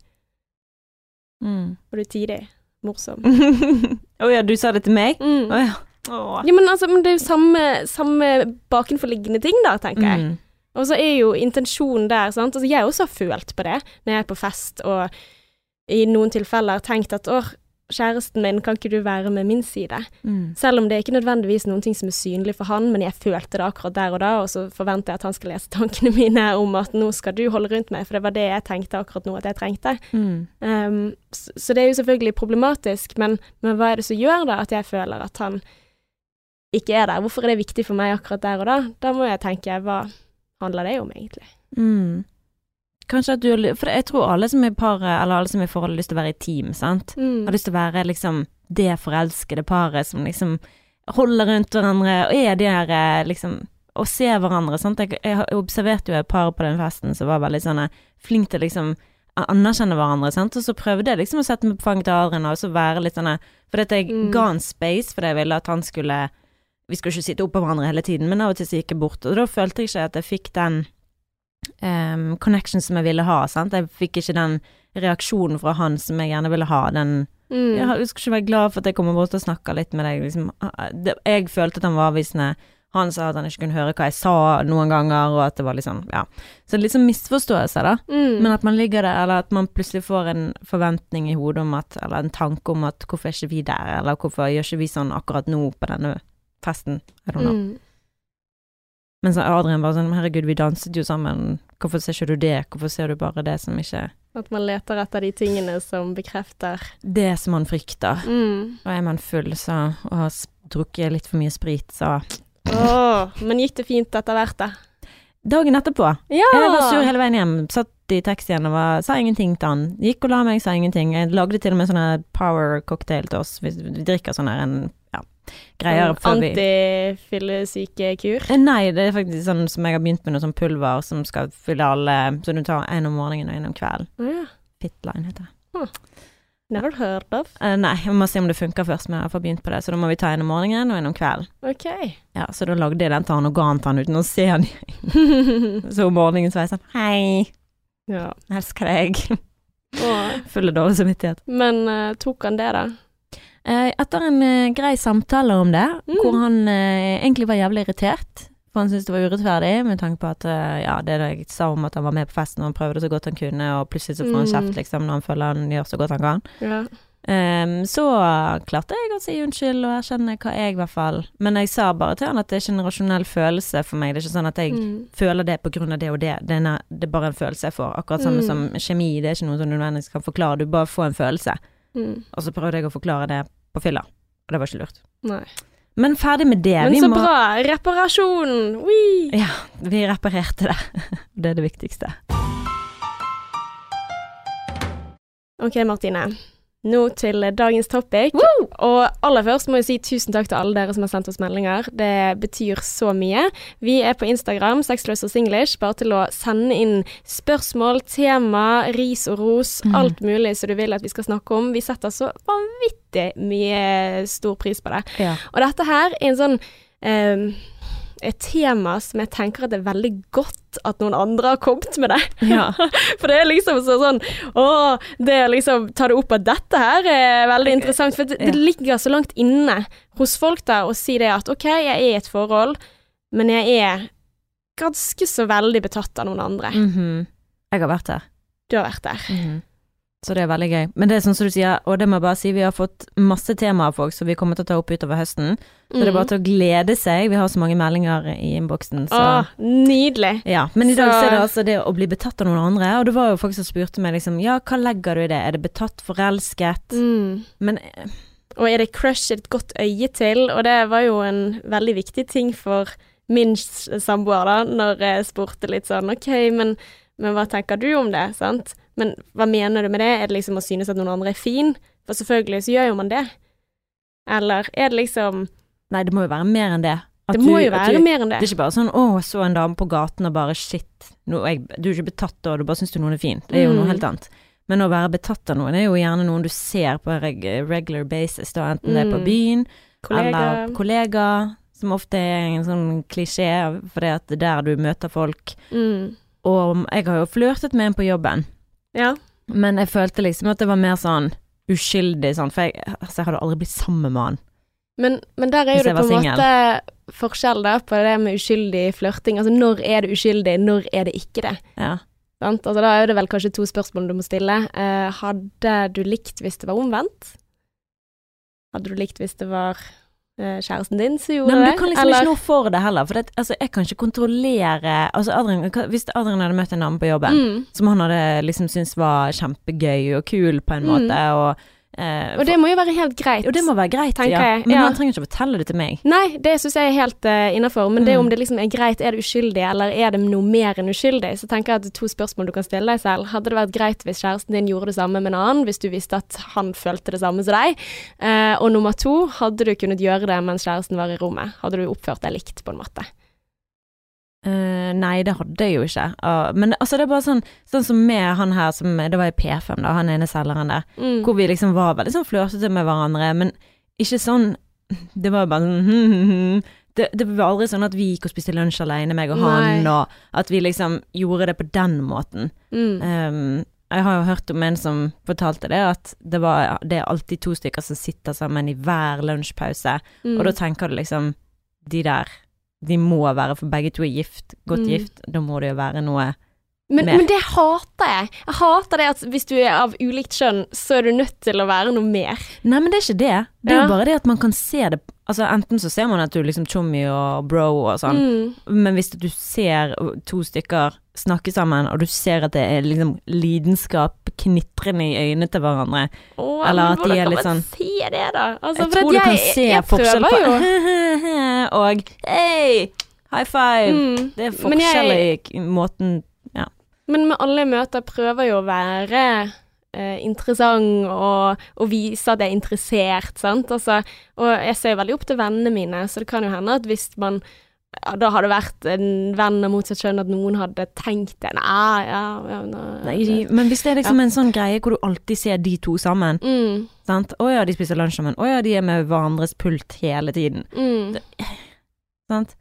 Mm. Og du er tidlig morsom. Å ja, du sa det til meg? Mm. Oh, ja. Oh. Ja, men altså, men det er jo samme, samme bakenforliggende ting, da, tenker jeg. Mm. Og så er jo intensjonen der, sant. Altså, jeg også har følt på det når jeg er på fest, og i noen tilfeller tenkt at åh, kjæresten min, kan ikke du være med min side? Mm. Selv om det er ikke nødvendigvis noen ting som er synlig for han, men jeg følte det akkurat der og da, og så forventer jeg at han skal lese tankene mine om at nå skal du holde rundt meg, for det var det jeg tenkte akkurat nå at jeg trengte. Mm. Um, så, så det er jo selvfølgelig problematisk, men, men hva er det som gjør da at jeg føler at han ikke er der? Hvorfor er det viktig for meg akkurat der og da? Da må jeg tenke, hva handler det om egentlig? Mm. Kanskje at du For jeg tror alle som er i paret, eller alle som er i forhold, har lyst til å være i team, sant? Mm. Har lyst til å være liksom det forelskede paret som liksom holder rundt hverandre og er de der eh, liksom Og ser hverandre, sant. Jeg, jeg observerte jo et par på den festen som var veldig sånn flink til liksom anerkjenne hverandre, sant. Og så prøvde jeg liksom å sette meg på fanget til Adrian og så være litt sånn For at jeg Mm. ga han space fordi jeg ville at han skulle Vi skulle ikke sitte oppå hverandre hele tiden, men av og til så gikk jeg bort, og da følte jeg ikke at jeg fikk den um, connection som jeg ville ha, sant. Jeg fikk ikke den reaksjonen fra han som jeg gjerne ville ha, den Mm. jeg, Du skal ikke være glad for at jeg kommer bort og snakker litt med deg. Liksom. Jeg følte at han var avvisende. Han sa at han ikke kunne høre hva jeg sa noen ganger, og at det var sånn, ja. Så liksom misforståelse, da. Mm. Men at man ligger der, eller at man plutselig får en forventning i hodet om at, eller en tanke om at hvorfor er ikke vi der, eller hvorfor gjør ikke vi sånn akkurat nå på denne festen? I don't know. Mm. Men Adrian bare sånn, herregud, vi danset jo sammen, hvorfor ser ikke du det, hvorfor ser du bare det som ikke At man leter etter de tingene som bekrefter Det som man frykter. mm. Og er man full, så, og har drukket litt for mye sprit, så oh, Men gikk det fint etter hvert, da? Dagen etterpå Ja! Jeg var sur hele veien hjem. Satt i taxien og var, sa ingenting til han. Gikk og la meg, sa ingenting. Jeg lagde til og med sånn power cocktail til oss. Vi, drikker sånn her en greier før vi Antifyllesykekur. Eh, Nei, det er faktisk sånn som jeg har begynt med noe sånn pulver som skal fylle alle Så du tar en om morgenen og en om kvelden. Ja. Pitline heter det. Never heard of. Eh, nei, jeg må se om det funker først, jeg har begynt på det. Så da må vi ta en om morgenen og en om kvelden. Okay. Ja, så da lagde jeg den til han og ga han til han uten å se han. Så om morgenen så var jeg sånn Hei, ja. elsker deg. Full av dårlig samvittighet. Men uh, tok han det, da? Eh, etter en eh, grei samtale om det, Mm. hvor han eh, egentlig var jævlig irritert, for han syntes det var urettferdig, med tanke på at ja, det jeg sa om at han var med på festen og han prøvde så godt han kunne, og plutselig så får han Mm. kjeft liksom når han føler han gjør så godt han kan. Ja. Um, så klarte jeg å si unnskyld og erkjenne hva jeg i hvert fall Men jeg sa bare til han at det er ikke en rasjonell følelse for meg. Det er ikke sånn at jeg Mm. føler det på grunn av det og det. Det er, det er bare en følelse jeg får. Akkurat samme Mm. som kjemi. Det er ikke noe som du nødvendigvis kan forklare. Du bare får en følelse. Mm. Og så prøvde jeg å forklare det på fylla. Og det var ikke lurt. Nei. Men ferdig med det. Men så må bra! Reparasjon! Wee! Ja, vi reparerte det. Det er det viktigste. Ok, Martine. Nå til dagens topic. Og aller først må jeg si tusen takk til alle dere som har sendt oss meldinger. Det betyr så mye. Vi er på Instagram, sexløs og singlish, bare til å sende inn spørsmål, tema, ris og ros, Mm. alt mulig som du vil at vi skal snakke om. Vi setter så vanvittig mye stor pris på det. Ja. Og dette her er en sånn eh, et tema som jeg tenker at det er veldig godt at noen andre har kommet med det. Ja. For det er liksom så sånn Å, det å liksom ta det opp at dette her er veldig interessant. For det, det ligger så langt inne hos folk da å si det at OK, jeg er i et forhold, men jeg er ganske så veldig betatt av noen andre. Mhm. Jeg har vært der. Du har vært der. Mhm. Så det er veldig gøy. Men det er sånn som du sier, og det må jeg bare si, vi har fått masse temaer av folk som vi kommer til å ta opp utover høsten. Så det er bare til å glede seg. Vi har så mange meldinger i innboksen, så Å, nydelig. Ja, men i dag Så- er det altså det å bli betatt av noen andre, og det var jo folk som spurte meg liksom Ja, hva legger du i det? Er det betatt, forelsket? Mm. Men Og er det crush et godt øye til? Og det var jo en veldig viktig ting for min samboer, da, når jeg spurte litt sånn OK, men, men hva tenker du om det, sant? Men hva mener du med det? Er det liksom å synes at noen andre er fin? For selvfølgelig så gjør jo man det. Eller er det liksom nei, det må jo være mer enn det. At Det må du- jo være du, mer enn det. Det er ikke bare sånn 'Å, jeg så en dame på gaten og bare shit'. Nå, jeg, du er ikke betatt da, du bare syns noen er fin. Det er jo noe Mm. helt annet. Men å være betatt av noen er jo gjerne noen du ser på reg regular basis, da, enten det er på Mm. byen Kollega. eller kollega, som ofte er en sånn klisjé, for det er der du møter folk. Mm. Og jeg har jo flørtet med en på jobben. Ja. Men jeg følte liksom at det var mer sånn uskyldig, sånn, for jeg, altså, jeg hadde aldri blitt sammen med han. Men, men der er jo det på en måte forskjell da på det med uskyldig flørting. Altså når er det uskyldig, når er det ikke det? Ja. Sant? Altså, da er det vel kanskje to spørsmål du må stille. Uh, hadde du likt hvis det var omvendt? Hadde du likt hvis det var kjæresten din som gjorde det. men du kan liksom ikke noe for det heller, for det, altså, jeg kan ikke kontrollere Altså, Adrian, hvis Adrian hadde møtt en annen på jobben mm. som han hadde liksom syntes var kjempegøy og kul på en Mm. måte, og eh, Og det må jo være helt greit. og det må være greit, ja. jeg, Men ja. han trenger ikke å fortelle det til meg. Nei, det syns jeg er helt uh, innafor. Men det Mm. om det liksom er greit, er det uskyldig, eller er det noe mer enn uskyldig, så tenker jeg at det to spørsmål du kan stille deg selv. Hadde det vært greit hvis kjæresten din gjorde det samme med en annen, hvis du visste at han følte det samme som deg? Uh, og nummer to, hadde du kunnet gjøre det mens kjæresten var i rommet? Hadde du oppført deg likt, på en måte? Eh, nei, det hadde jeg jo ikke. Uh, men altså, det er bare sånn Sånn som med han her som Det var i P5, da, han ene selgeren der. Mm. Hvor vi liksom var veldig sånn flørtete med hverandre, men ikke sånn Det var bare sånn det, det var aldri sånn at vi gikk og spiste lunsj alene, meg og han, Nei. og at vi liksom gjorde det på den måten. Mm. Um, jeg har jo hørt om en som fortalte det, at det, var, det er alltid to stykker som sitter sammen i hver lunsjpause, Mm. og da tenker du liksom De der, de må være, for begge to er gift, godt Mm. gift, da må det jo være noe Men, mer. men det hater jeg. Jeg hater det at hvis du er av ulikt kjønn, så er du nødt til å være noe mer. Nei, men det er ikke det. Det er Ja. jo bare det at man kan se det Altså Enten så ser man at du liksom chummy og bro og sånn, Mm. men hvis du ser to stykker snakke sammen, og du ser at det er liksom lidenskap knitrende i øynene til hverandre Åh, Eller at de er kan litt man sånn- se det, da? Altså, Jeg tror du kan jeg- se jeg forskjell på og hei, high five. Mm. Det er forskjell i måten måten Men med alle møter prøver jo å være eh, interessant og, og vise at jeg er interessert, sant. Altså, og jeg ser veldig opp til vennene mine, så det kan jo hende at hvis man ja, da hadde vært en venn av motsatt kjønn, at noen hadde tenkt det. Nei, ja, ja nei, men hvis det er liksom en sånn greie hvor du alltid ser de to sammen, Mm, sant. Å ja, de spiser lunsj sammen. Å ja, de er med hverandres pult hele tiden. mm, Sant?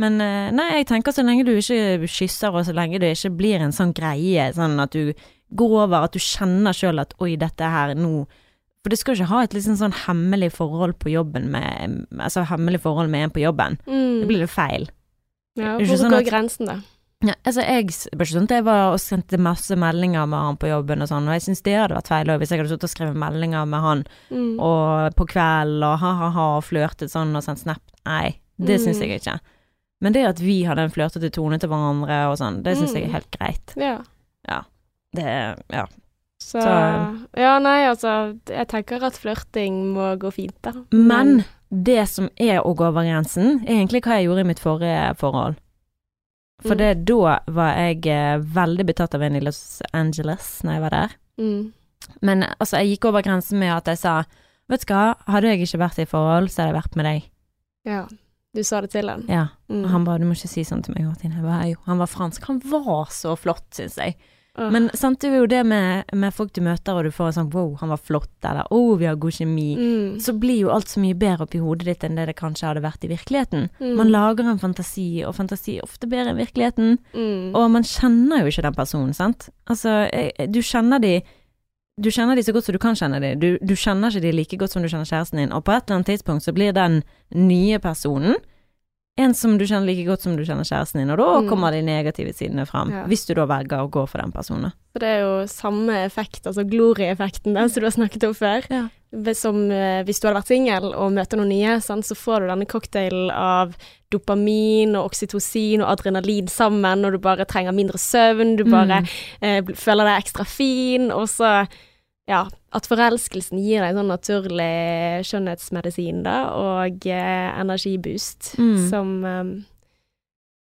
Men eh, nei, jeg tenker så lenge du ikke kysser, og så lenge det ikke blir en sånn greie, sånn at du går over, at du kjenner sjøl at oi, dette her nå For du skal ikke ha et liksom sånn hemmelig forhold på jobben med Altså hemmelig forhold med en på jobben. Mm. Det blir jo feil. Ja, hvor sånn går at- grensen, da? Ja, altså jeg sånn jeg var og sendte masse meldinger med han på jobben og sånn, og jeg syns det hadde vært feil hvis jeg hadde sittet og skrevet meldinger med han Mm. og på kveld og ha-ha-ha og flørtet sånn og sendt snap. Nei, det syns Mm. jeg ikke. Men det at vi hadde en flørtete tone til hverandre og sånn, det syns jeg Mm. er helt greit. Ja. Det, ja. Så, Så- Ja, nei, altså Jeg tenker at flørting må gå fint, da. Men det som er å gå over grensen, er egentlig hva jeg gjorde i mitt forrige forhold. For Mm. det, da var jeg eh, veldig betatt av en i Los Angeles når jeg var der. mm. Men altså, jeg gikk over grensen med at jeg sa Vet du hva, hadde jeg ikke vært i forhold, så hadde jeg vært med deg. Ja. Du sa det til han. Ja. Mm. Han bare 'du må ikke si sånn til meg, Martine'. Jeg bare, jo, han var fransk. Han var så flott, syns jeg. Men sant, det er jo det med, med folk du møter, og du får en sånn 'wow, han var flott', eller 'å, vi har god kjemi'. mm. Så blir jo alt så mye bedre oppi hodet ditt enn det det kanskje hadde vært i virkeligheten. Mm. Man lager en fantasi, og fantasi er ofte bedre enn virkeligheten. mm. Og man kjenner jo ikke den personen, sant. Altså, eh, du kjenner de du kjenner de så godt som du kan kjenne de. Du, du kjenner ikke de like godt som du kjenner kjæresten din, og på et eller annet tidspunkt så blir den nye personen en som du kjenner like godt som du kjenner kjæresten din, og da Mm. kommer de negative sidene fram. Ja. Hvis du da velger å gå for den personen. Så det er jo samme effekt, altså glorieeffekten den som du har snakket om før. Ja. Som eh, hvis du hadde vært singel og møter noen nye, sant, så får du denne cocktailen av dopamin og oksytocin og adrenalin sammen, og du bare trenger mindre søvn, du bare Mm. eh, føler deg ekstra fin, og så ja, at forelskelsen gir deg en sånn naturlig skjønnhetsmedisin, da, og eh, energiboost, Mm. som eh,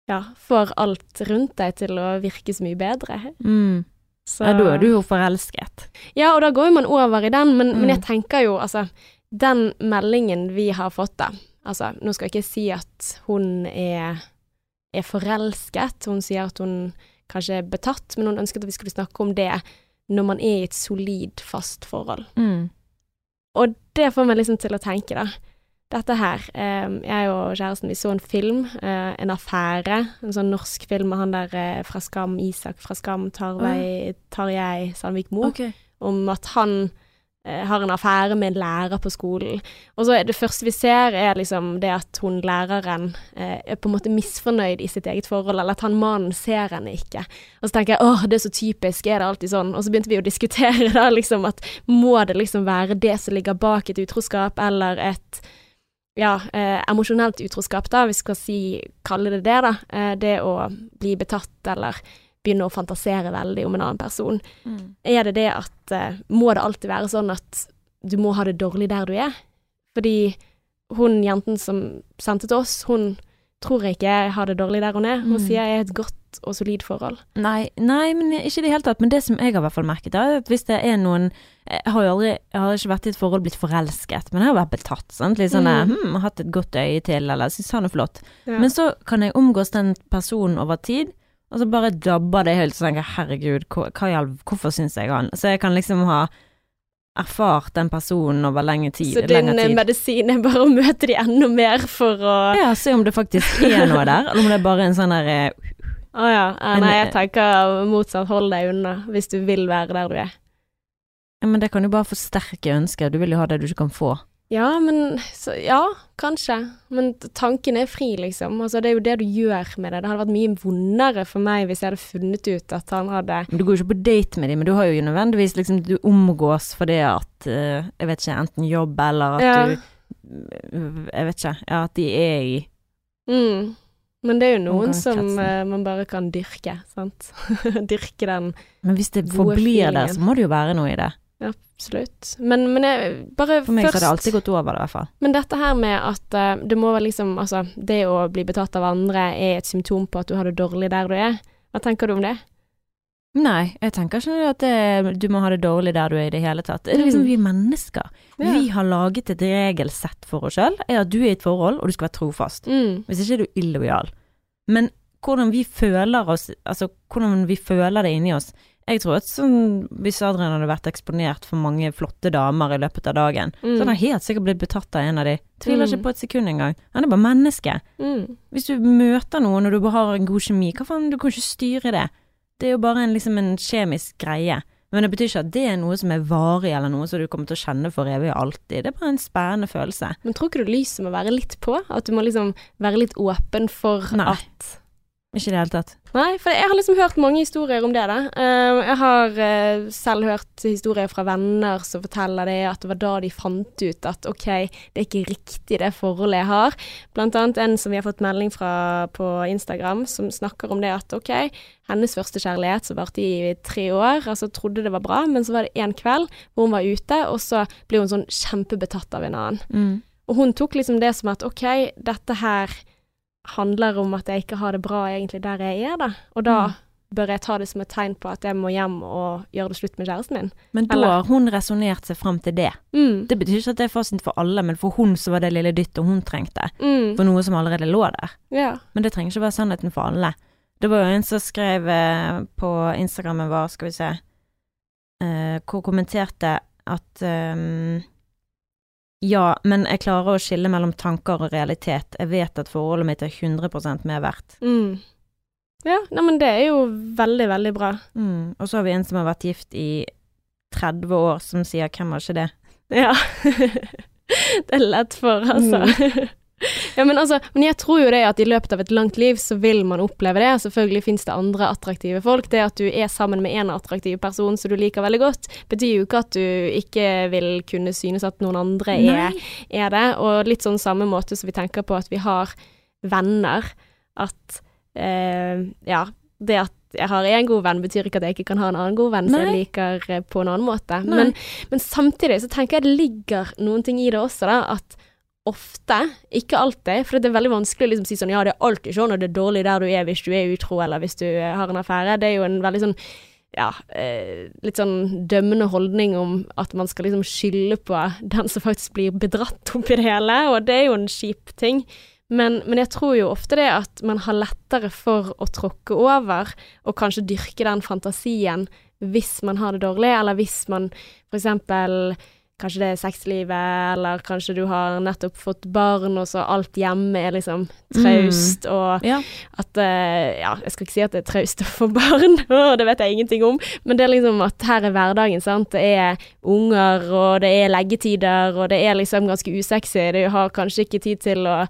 ja, får alt rundt deg til å virke så mye bedre. Mm. Så, Ja, da er du jo forelsket. Ja, og da går man over i den, men, men Mm. jeg tenker jo, altså, den meldingen vi har fått da, altså, nå skal jeg ikke si at hun er, er forelsket, hun sier at hun kanskje er betatt, men hun ønsket at vi skulle snakke om det når man er i et solid, fast forhold. Mm. Og det får meg liksom til å tenke, da. Dette her, eh, jeg og kjæresten, vi så en film, eh, en affære, en sånn norsk film med han der eh, fra Skam, Isak fra Skam, Tarvei, Tarjei Sandvik Mo, Okay. om at han har en affære med en lærer på skolen. Og så er det første vi ser, er liksom det at hun læreren eh, er på en måte misfornøyd i sitt eget forhold, eller at han mannen ser henne ikke. Og så tenker jeg åh, det er så typisk, er det alltid sånn? Og så begynte vi å diskutere da, liksom at må det liksom være det som ligger bak et utroskap, eller et ja, eh, emosjonelt utroskap, da, vi skal si, kalle det det, da. Eh, det å bli betatt, eller begynne å fantasere veldig om en annen person. Mm. Er det det at eh, Må det alltid være sånn at du må ha det dårlig der du er? Fordi hun jenten som sendte til oss, hun tror ikke jeg har det dårlig der hun er. Hun Mm. sier jeg er et godt og solid forhold. Nei, nei, men ikke i det hele tatt. Men det som jeg har i hvert fall merket, er at hvis det er noen Jeg har jo aldri Jeg har ikke vært i et forhold blitt forelsket, men jeg har vært betatt. Sant? Litt sånn Mm. hm, hatt et godt øye til, eller syns han er flott. Ja. Men så kan jeg omgås den personen over tid, og så bare dabber det helt, så tenker jeg herregud, hva, hva hvorfor syns jeg han Så jeg kan liksom ha erfart den personen over lenge tid. Så din eh, tid. medisin er bare å møte de enda mer for å Å Ja, se om det faktisk er noe der, eller om det er bare en sånn der oh, ja. Eh, Nei, eh, jeg tenker motsatt. Hold deg unna hvis du vil være der du er. Ja, men det kan jo bare forsterke ønsket. Du vil jo ha det du ikke kan få. Ja, men så, Ja, kanskje. Men tanken er fri, liksom. Altså, det er jo det du gjør med det. Det hadde vært mye vondere for meg hvis jeg hadde funnet ut at han hadde Men Du går jo ikke på date med dem, men du har jo nødvendigvis liksom Du omgås fordi at eh, Jeg vet ikke, enten jobb eller at Ja. du eh, Jeg vet ikke. Ja, at de er i mm. Men det er jo noen som eh, man bare kan dyrke, sant. dyrke den, Men hvis det forblir der, så må det jo være noe i det. Absolutt. Men, men jeg bare For meg så først har det alltid gått over i hvert fall. Men dette her med at uh, det må være liksom Altså, det å bli betatt av andre er et symptom på at du har det dårlig der du er. Hva tenker du om det? Nei, jeg tenker ikke at det, du må ha det dårlig der du er i det hele tatt. Det er liksom Mm. vi mennesker. mennesker. Vi har laget et regelsett for oss sjøl, er at du er i et forhold, og du skal være trofast. Mm. Hvis ikke er du illojal. Men hvordan vi føler oss, altså hvordan vi føler det inni oss Jeg tror at sånn, hvis Adrian hadde vært eksponert for mange flotte damer i løpet av dagen, Mm. så hadde han helt sikkert blitt betatt av en av de. Tviler Mm. ikke på et sekund engang. Han er bare menneske. Mm. Hvis du møter noen og du har en god kjemi, hva faen, du kan ikke styre det. Det er jo bare en, liksom en kjemisk greie. Men det betyr ikke at det er noe som er varig, eller noe som du kommer til å kjenne for evig og alltid. Det er bare en spennende følelse. Men tror ikke du lyset må være litt på? At du må liksom være litt åpen for Nei. at Ikke i det hele tatt. Nei, for jeg har liksom hørt mange historier om det, da. Eh, jeg har eh, selv hørt historier fra venner som forteller det, at det var da de fant ut at ok, det er ikke riktig det forholdet jeg har. Blant annet en som vi har fått melding fra på Instagram, som snakker om det at ok, hennes første kjærlighet som varte i tre år, altså trodde det var bra, men så var det en kveld hvor hun var ute, og så ble hun sånn kjempebetatt av en annen. Mm. Og hun tok liksom det som at ok, dette her handler om at jeg ikke har det bra egentlig der jeg er, da. Og da Mm. bør jeg ta det som et tegn på at jeg må hjem og gjøre det slutt med kjæresten min. Men da Eller- har hun resonnert seg fram til det. Mm. Det betyr ikke at det er fasiten for alle, men for hun så var det lille dyttet hun trengte. Mm. For noe som allerede lå der. Ja. Men det trenger ikke være sannheten for alle. Det var jo en som skrev eh, på Instagrammen vår, skal vi se, uh, hvor kommenterte at ehm, ja, men jeg klarer å skille mellom tanker og realitet. Jeg vet at forholdet mitt er 100% mer verdt. Mm. Ja, nei, men det er jo veldig, veldig bra. Mm. Og så har vi en som har vært gift i 30 år, som sier 'hvem har ikke det'? Ja. det er lett for, altså. ja, men altså, men jeg tror jo det at i løpet av et langt liv så vil man oppleve det. Selvfølgelig finnes det andre attraktive folk. Det at du er sammen med en attraktiv person som du liker veldig godt, betyr jo ikke at du ikke vil kunne synes at noen andre er, er det. Og litt sånn samme måte som vi tenker på at vi har venner. At eh, ja, det at jeg har én god venn, betyr ikke at jeg ikke kan ha en annen god venn som jeg liker eh, på en annen måte. Men, men samtidig så tenker jeg det ligger noen ting i det også, da. At ofte, ikke alltid, for det er veldig vanskelig å liksom si sånn ja, det er alltid sånn, og det er dårlig der du er hvis du er utro, eller hvis du eh, har en affære. Det er jo en veldig sånn ja, eh, litt sånn dømmende holdning om at man skal liksom skylde på den som faktisk blir bedratt oppi det hele, og det er jo en kjip ting. Men, men jeg tror jo ofte det at man har lettere for å tråkke over, og kanskje dyrke den fantasien hvis man har det dårlig, eller hvis man for eksempel Kanskje det er sexlivet, eller kanskje du har nettopp fått barn, og så alt hjemme er liksom traust, og Ja. at eh, Ja, jeg skal ikke si at det er traust å få barn, og det vet jeg ingenting om, men det er liksom at her er hverdagen, sant. Det er unger, og det er leggetider, og det er liksom ganske usexy. Du har kanskje ikke tid til å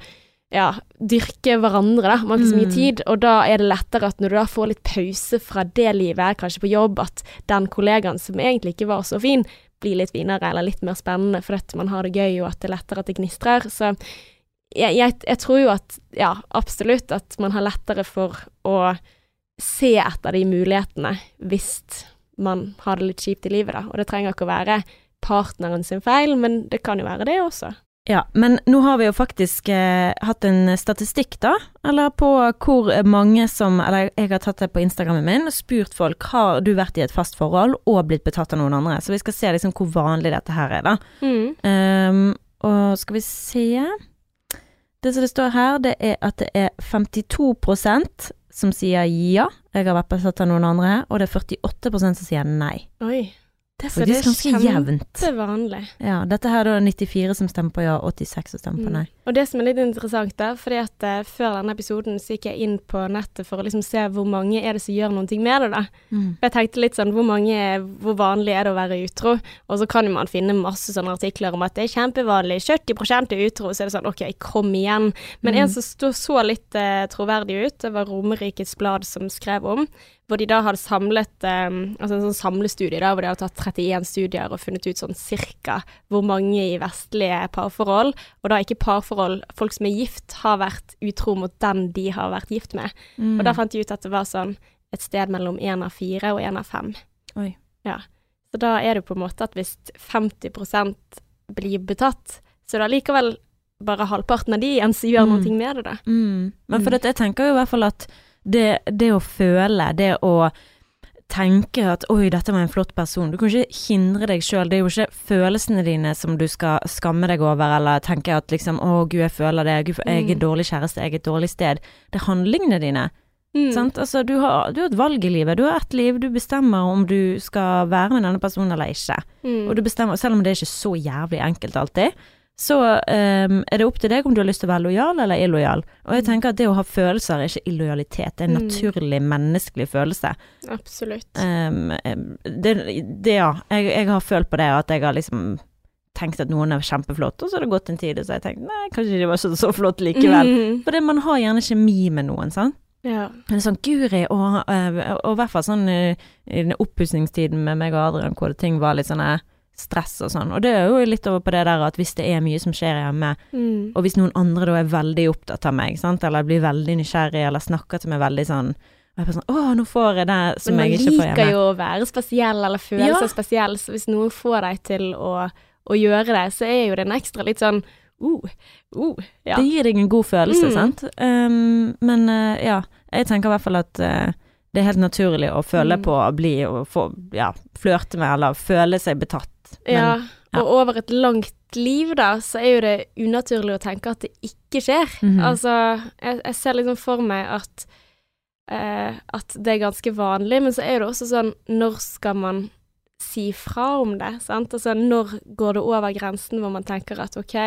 ja, dyrke hverandre, da. Man har ikke så mye Mm. tid, og da er det lettere at når du da får litt pause fra det livet, kanskje på jobb, at den kollegaen som egentlig ikke var så fin, blir litt finere eller litt mer spennende fordi man har det gøy, og at det er lettere at det gnistrer. Så jeg, jeg, jeg tror jo at, ja, absolutt at man har lettere for å se etter de mulighetene hvis man har det litt kjipt i livet, da. Og det trenger ikke å være partneren sin feil, men det kan jo være det også. Ja, men nå har vi jo faktisk eh, hatt en statistikk, da, eller på hvor mange som Eller jeg har tatt det på Instagrammen min og spurt folk har du vært i et fast forhold og blitt betatt av noen andre. Så vi skal se liksom hvor vanlig dette her er, da. Mm. Um, og skal vi se Det som det står her, det er at det er 52% som sier ja, jeg har vært betatt av noen andre, og det er 48% som sier nei. Oi. Det er faktisk ganske jevnt. Det er vanlig. Ja, dette her er da 94 som stemmer på ja, 86 som stemmer på Mm. Og det som er litt interessant da, fordi at uh, før denne episoden så gikk jeg inn på nettet for å liksom se hvor mange er det som gjør noen ting med det da. Mm. Jeg tenkte litt sånn, hvor mange, hvor vanlig er det å være utro? Og så kan jo man finne masse sånne artikler om at det er kjempevanlig, 70% er utro, så er det sånn, ok, kom igjen. Men Mm. en som stod så litt uh, troverdig ut, det var Romerikets Blad som skrev om, hvor de da hadde samlet, um, altså en sånn samlestudie da, hvor de hadde tatt 31 studier og funnet ut sånn cirka hvor mange i vestlige parforhold, og da ikke parforhold, folk som er gift, har vært utro mot den de har vært gift med. Mm. Og da fant de ut at det var sånn et sted mellom én av fire og én av fem. Oi. Ja. Så da er det på en måte at hvis 50% blir betatt, så er det allikevel bare halvparten av de igjen som gjør Mm. noe med det, da. Mm. Men for Mm. dette, jeg tenker jo i hvert fall at det, det å føle, det å tenke at oi, dette var en flott person. Du kan ikke hindre deg sjøl. Det er jo ikke følelsene dine som du skal skamme deg over, eller tenke at liksom å gud, jeg føler det, gud, jeg er Mm. dårlig kjæreste, jeg er et dårlig sted. Det er handlingene dine. Mm. Sant? Altså, du har, du har et valg i livet. Du har ett liv. Du bestemmer om du skal være med denne personen eller ikke. Mm. Og du bestemmer, selv om det er ikke så jævlig enkelt alltid, så um, er det opp til deg om du har lyst til å være lojal eller illojal. Og jeg Mm. tenker at det å ha følelser er ikke illojalitet, det er en Mm. naturlig menneskelig følelse. Absolutt. Um, det, det, ja, jeg, jeg har følt på det, at jeg har liksom tenkt at noen er kjempeflott, og så har det gått en tid, og så har jeg tenkt nei, kanskje de var så, så flott likevel. Mm. For det, man har gjerne kjemi med noen, sant. Ja. Men sånn Guri, og, eh, i hvert fall sånn eh, i den oppussingstiden med meg og Adrian, hvor ting var litt sånn eh, stress og sånn. Og det er jo litt over på det der at hvis det er mye som skjer hjemme, Mm. og hvis noen andre da er veldig opptatt av meg, sant, eller blir veldig nysgjerrig, eller snakker til meg veldig sånn og jeg bare sånn Å, nå får jeg det som jeg ikke får hjemme. Men man liker jo å være spesiell, eller føle Ja. seg spesiell, så hvis noen får deg til å, å gjøre det, så er jo det en ekstra litt sånn uh, uh, ja. Det gir deg en god følelse, Mm. sant. Um, men uh, ja, jeg tenker i hvert fall at uh, det er helt naturlig å føle Mm. på å bli og få, ja, flørte med, eller føle seg betatt. Men, ja. ja. Og over et langt liv, da, så er jo det unaturlig å tenke at det ikke skjer. Mhm. Altså, jeg, jeg ser liksom for meg at eh, at det er ganske vanlig, men så er det også sånn Når skal man si fra om det? Sant? Altså, når går det over grensen hvor man tenker at OK,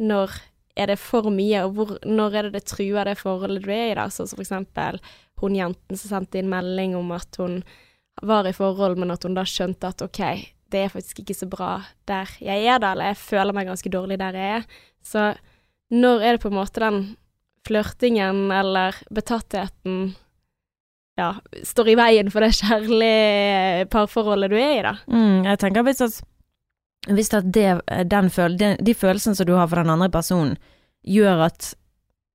når er det for mye, og hvor, når er det det truer det forholdet du er i, da? Sånn som for eksempel hun jenten som sendte inn melding om at hun var i forhold, men at hun da skjønte at OK, det er faktisk ikke så bra der jeg er, da, eller jeg føler meg ganske dårlig der jeg er. Så når er det på en måte den flørtingen eller betattheten ja, står i veien for det kjærlige parforholdet du er i, da? Mm, jeg tenker hvis at, hvis at det, føl, de, de følelsene som du har for den andre personen, gjør at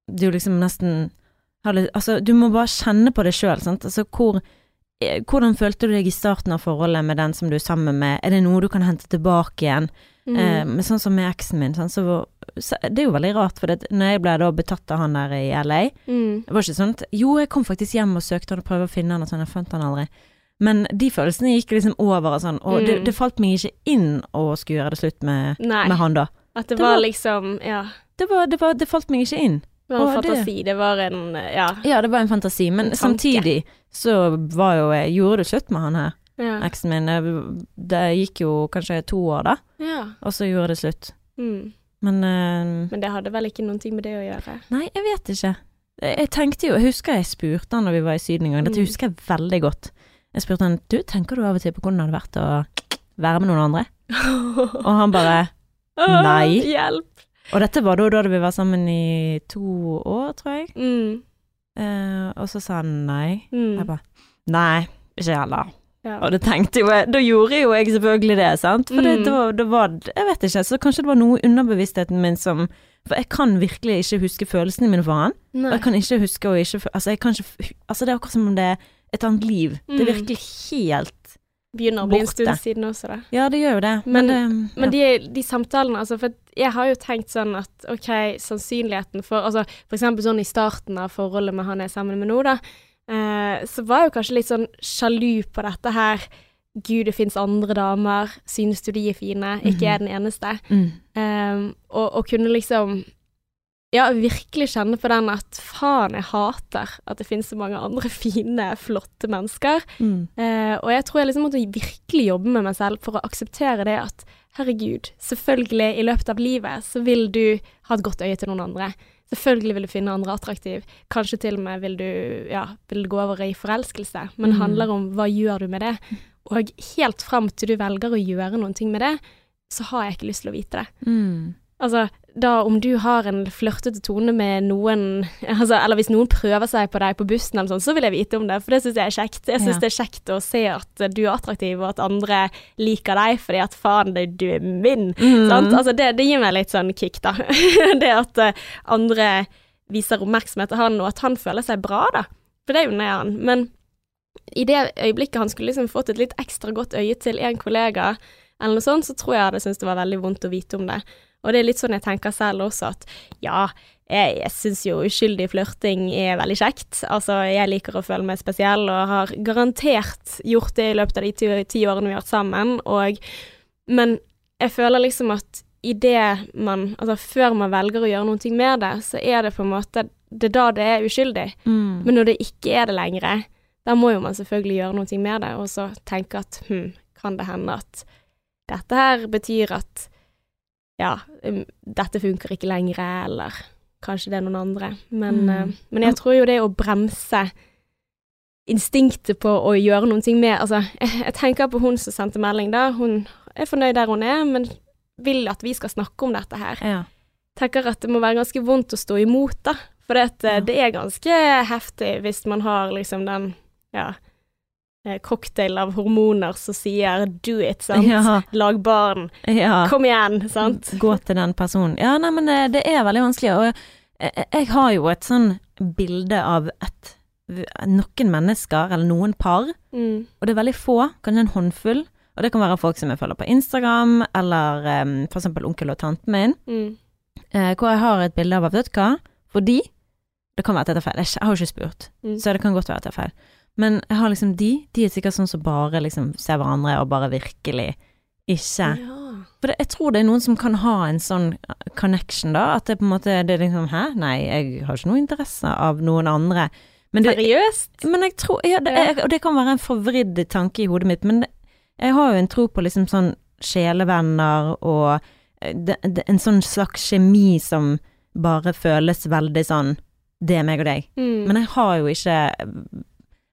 du liksom nesten har litt Altså, du må bare kjenne på det sjøl, sant. Altså, hvor hvordan følte du deg i starten av forholdet med den som du er sammen med? Er det noe du kan hente tilbake igjen? Mm. Eh, men sånn som med eksen min, sånn, så, var- så det er jo veldig rart, for det, når jeg ble da betatt av han der i LA Mm. Det var ikke sånn at Jo, jeg kom faktisk hjem og søkte han og prøvde å finne han, og sånn, jeg fant han aldri. Men de følelsene gikk liksom over og sånn, og det, Mm. det falt meg ikke inn å skulle gjøre det slutt med, med han da. At det, Det var, var- liksom Ja. Det, var, det, var, det falt meg ikke inn. Det var en Å, det- fantasi. Det var en Ja. Ja, det var en fantasi, men En tanke. samtidig så var jo jeg Gjorde det slutt med han her, Ja. eksen min. Det- Det gikk jo kanskje to år, da, ja. og så gjorde det slutt. Mm. Men uh, Men det hadde vel ikke noen ting med det å gjøre? Nei, jeg vet ikke. Jeg tenkte jo, jeg husker jeg spurte han når vi var i Syden en gang, dette Mm. husker jeg veldig godt. Jeg spurte han, du, tenker du av og til på hvordan det hadde vært å være med noen andre? Og han bare, Nei. Hjelp. Og dette var da, da vi var sammen i to år, tror jeg. Mm. Eh, og så sa han nei. Mm. Jeg bare, nei, ikke heller. Ja. Og det tenkte jo jeg, da gjorde jo jeg selvfølgelig det, sant. For det, Mm. det, var, det var, jeg vet ikke, så kanskje det var noe underbevisstheten min som, for jeg kan virkelig ikke huske følelsene mine for han. Og jeg kan ikke huske ikke Altså, jeg kan ikke Altså, det er akkurat som om det er et annet liv. Det Mm. virker helt Begynner å bli en stund siden også, da. Ja, det gjør jo det. Men- det, Men de, de samtalene, altså, for jeg har jo tenkt sånn at OK, sannsynligheten for Altså for eksempel sånn i starten av forholdet med han jeg er sammen med nå, da, eh, så var jeg jo kanskje litt sånn sjalu på dette her. Gud, det fins andre damer. Synes du de er fine? Ikke jeg er den eneste. mm. Um, og, og kunne liksom Ja, virkelig kjenne på den at faen, jeg hater at det finnes så mange andre fine, flotte mennesker. Mm. Eh, og jeg tror jeg liksom måtte virkelig jobbe med meg selv for å akseptere det at herregud, selvfølgelig, i løpet av livet så vil du ha et godt øye til noen andre. Selvfølgelig vil du finne andre attraktiv. Kanskje til og med vil du, ja, vil du gå over i forelskelse. Men det Mm. handler om hva gjør du med det. Og helt fram til du velger å gjøre noen ting med det, så har jeg ikke lyst til å vite det. Mm. Altså, da om du har en flørtete tone med noen altså, Eller hvis noen prøver seg på deg på bussen eller sånn, så vil jeg vite om det, for det syns jeg er kjekt. Jeg syns Ja. det er kjekt å se at du er attraktiv, og at andre liker deg fordi at faen, det, du er min. Mm. Sant? Altså, det, det gir meg litt sånn kick, da. det at uh, andre viser oppmerksomhet til han, og at han føler seg bra, da. For det unner jeg han. Men i det øyeblikket han skulle liksom fått et litt ekstra godt øye til en kollega, eller noe sånt, så tror jeg jeg hadde syntes det var veldig vondt å vite om det. Og det er litt sånn jeg tenker selv også, at ja, jeg, jeg syns jo uskyldig flørting er veldig kjekt. Altså, jeg liker å føle meg spesiell, og har garantert gjort det i løpet av de ti, ti årene vi har vært sammen, og Men jeg føler liksom at i det man Altså, før man velger å gjøre noe med det, så er det på en måte Det er da det er uskyldig. Mm. Men når det ikke er det lenger, da må jo man selvfølgelig gjøre noe med det, og så tenke at hm, kan det hende at dette her betyr at ja, um, dette funker ikke lenger, eller kanskje det er noen andre. Men, Mm. uh, men jeg tror jo det å bremse instinktet på å gjøre noen ting med Altså, jeg, jeg tenker på hun som sendte melding, da. Hun er fornøyd der hun er, men vil at vi skal snakke om dette her. Ja. Tenker at det må være ganske vondt å stå imot, da. For det, at, eh, Ja. det er ganske heftig hvis man har liksom den, ja Cocktail av hormoner som sier 'do it', sant. Ja. Lag barn. ja. Kom igjen, sant. Gå til den personen. Ja, nei, men eh, det er veldig vanskelig. Og jeg, jeg har jo et sånn bilde av et noen mennesker, eller noen par, Mm. og det er veldig få, kanskje en håndfull. Og det kan være folk som jeg følger på Instagram, eller um, for eksempel onkel og tanten min, Mm. eh, hvor jeg har et bilde av Vet du hva? Fordi Det kan være at jeg tar feil, jeg har jo ikke spurt, Mm. så det kan godt være at jeg tar feil. Men jeg har liksom de, de er sikkert sånn som bare liksom ser hverandre og bare virkelig ikke Ja. For det, jeg tror det er noen som kan ha en sånn connection, da. At det på en måte det er liksom Hæ, nei, jeg har ikke noe interesse av noen andre. Men det, Seriøst? men jeg tror ja, det, jeg, Og det kan være en forvridd tanke i hodet mitt, men det, jeg har jo en tro på liksom sånn sjelevenner og eh, det, det, en sånn slags kjemi som bare føles veldig sånn Det er meg og deg. Mm. Men jeg har jo ikke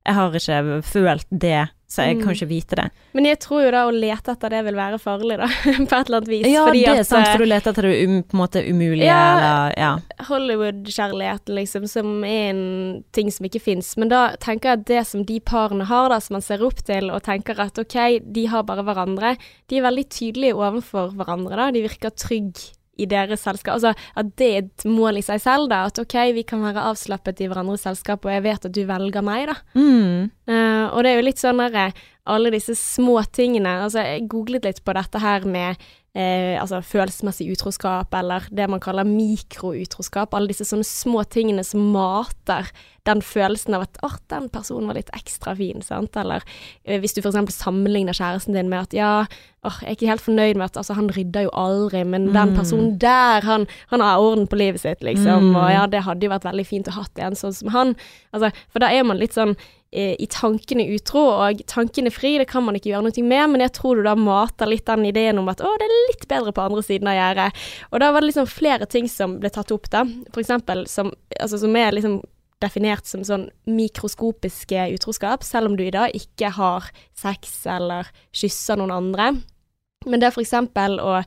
Jeg har ikke følt det, så jeg kan Mm. ikke vite det. Men jeg tror jo da å lete etter det vil være farlig, da. på et eller annet vis. Ja, fordi det er at, sant, eh, for du leter etter det um, på en måte umulige, Ja. eller Ja. Hollywood-kjærligheten, liksom, som er en ting som ikke fins. Men da tenker jeg at det som de parene har, da, som man ser opp til, og tenker at ok, de har bare hverandre, de er veldig tydelige overfor hverandre, da. De virker trygge i deres selskap. Altså at det er et mål i seg selv, da. At ok, vi kan være avslappet i hverandres selskap, og jeg vet at du velger meg, da. Mm. Uh, og det er jo litt sånn derre Alle disse små tingene Altså, jeg googlet litt på dette her med eh, altså følelsesmessig utroskap, eller det man kaller mikroutroskap. Alle disse sånne små tingene som mater den følelsen av at 'Å, den personen var litt ekstra fin', sant. Eller eh, hvis du eksempel sammenligner kjæresten din med at 'ja, åh, jeg er ikke helt fornøyd med at altså, han rydder jo aldri, men den Mm. personen der, han, han har orden på livet sitt', liksom. Mm. Og ja, det hadde jo vært veldig fint å hatt en sånn som han. Altså, for da er man litt sånn i tankene utro, og tankene fri, det kan man ikke gjøre noe med, men jeg tror du da mater litt den ideen om at å, det er litt bedre på andre siden av gjerdet. Og da var det liksom flere ting som ble tatt opp, da. For eksempel som, altså, som er liksom definert som sånn mikroskopiske utroskap, selv om du i dag ikke har sex eller kysser noen andre. Men det er for eksempel å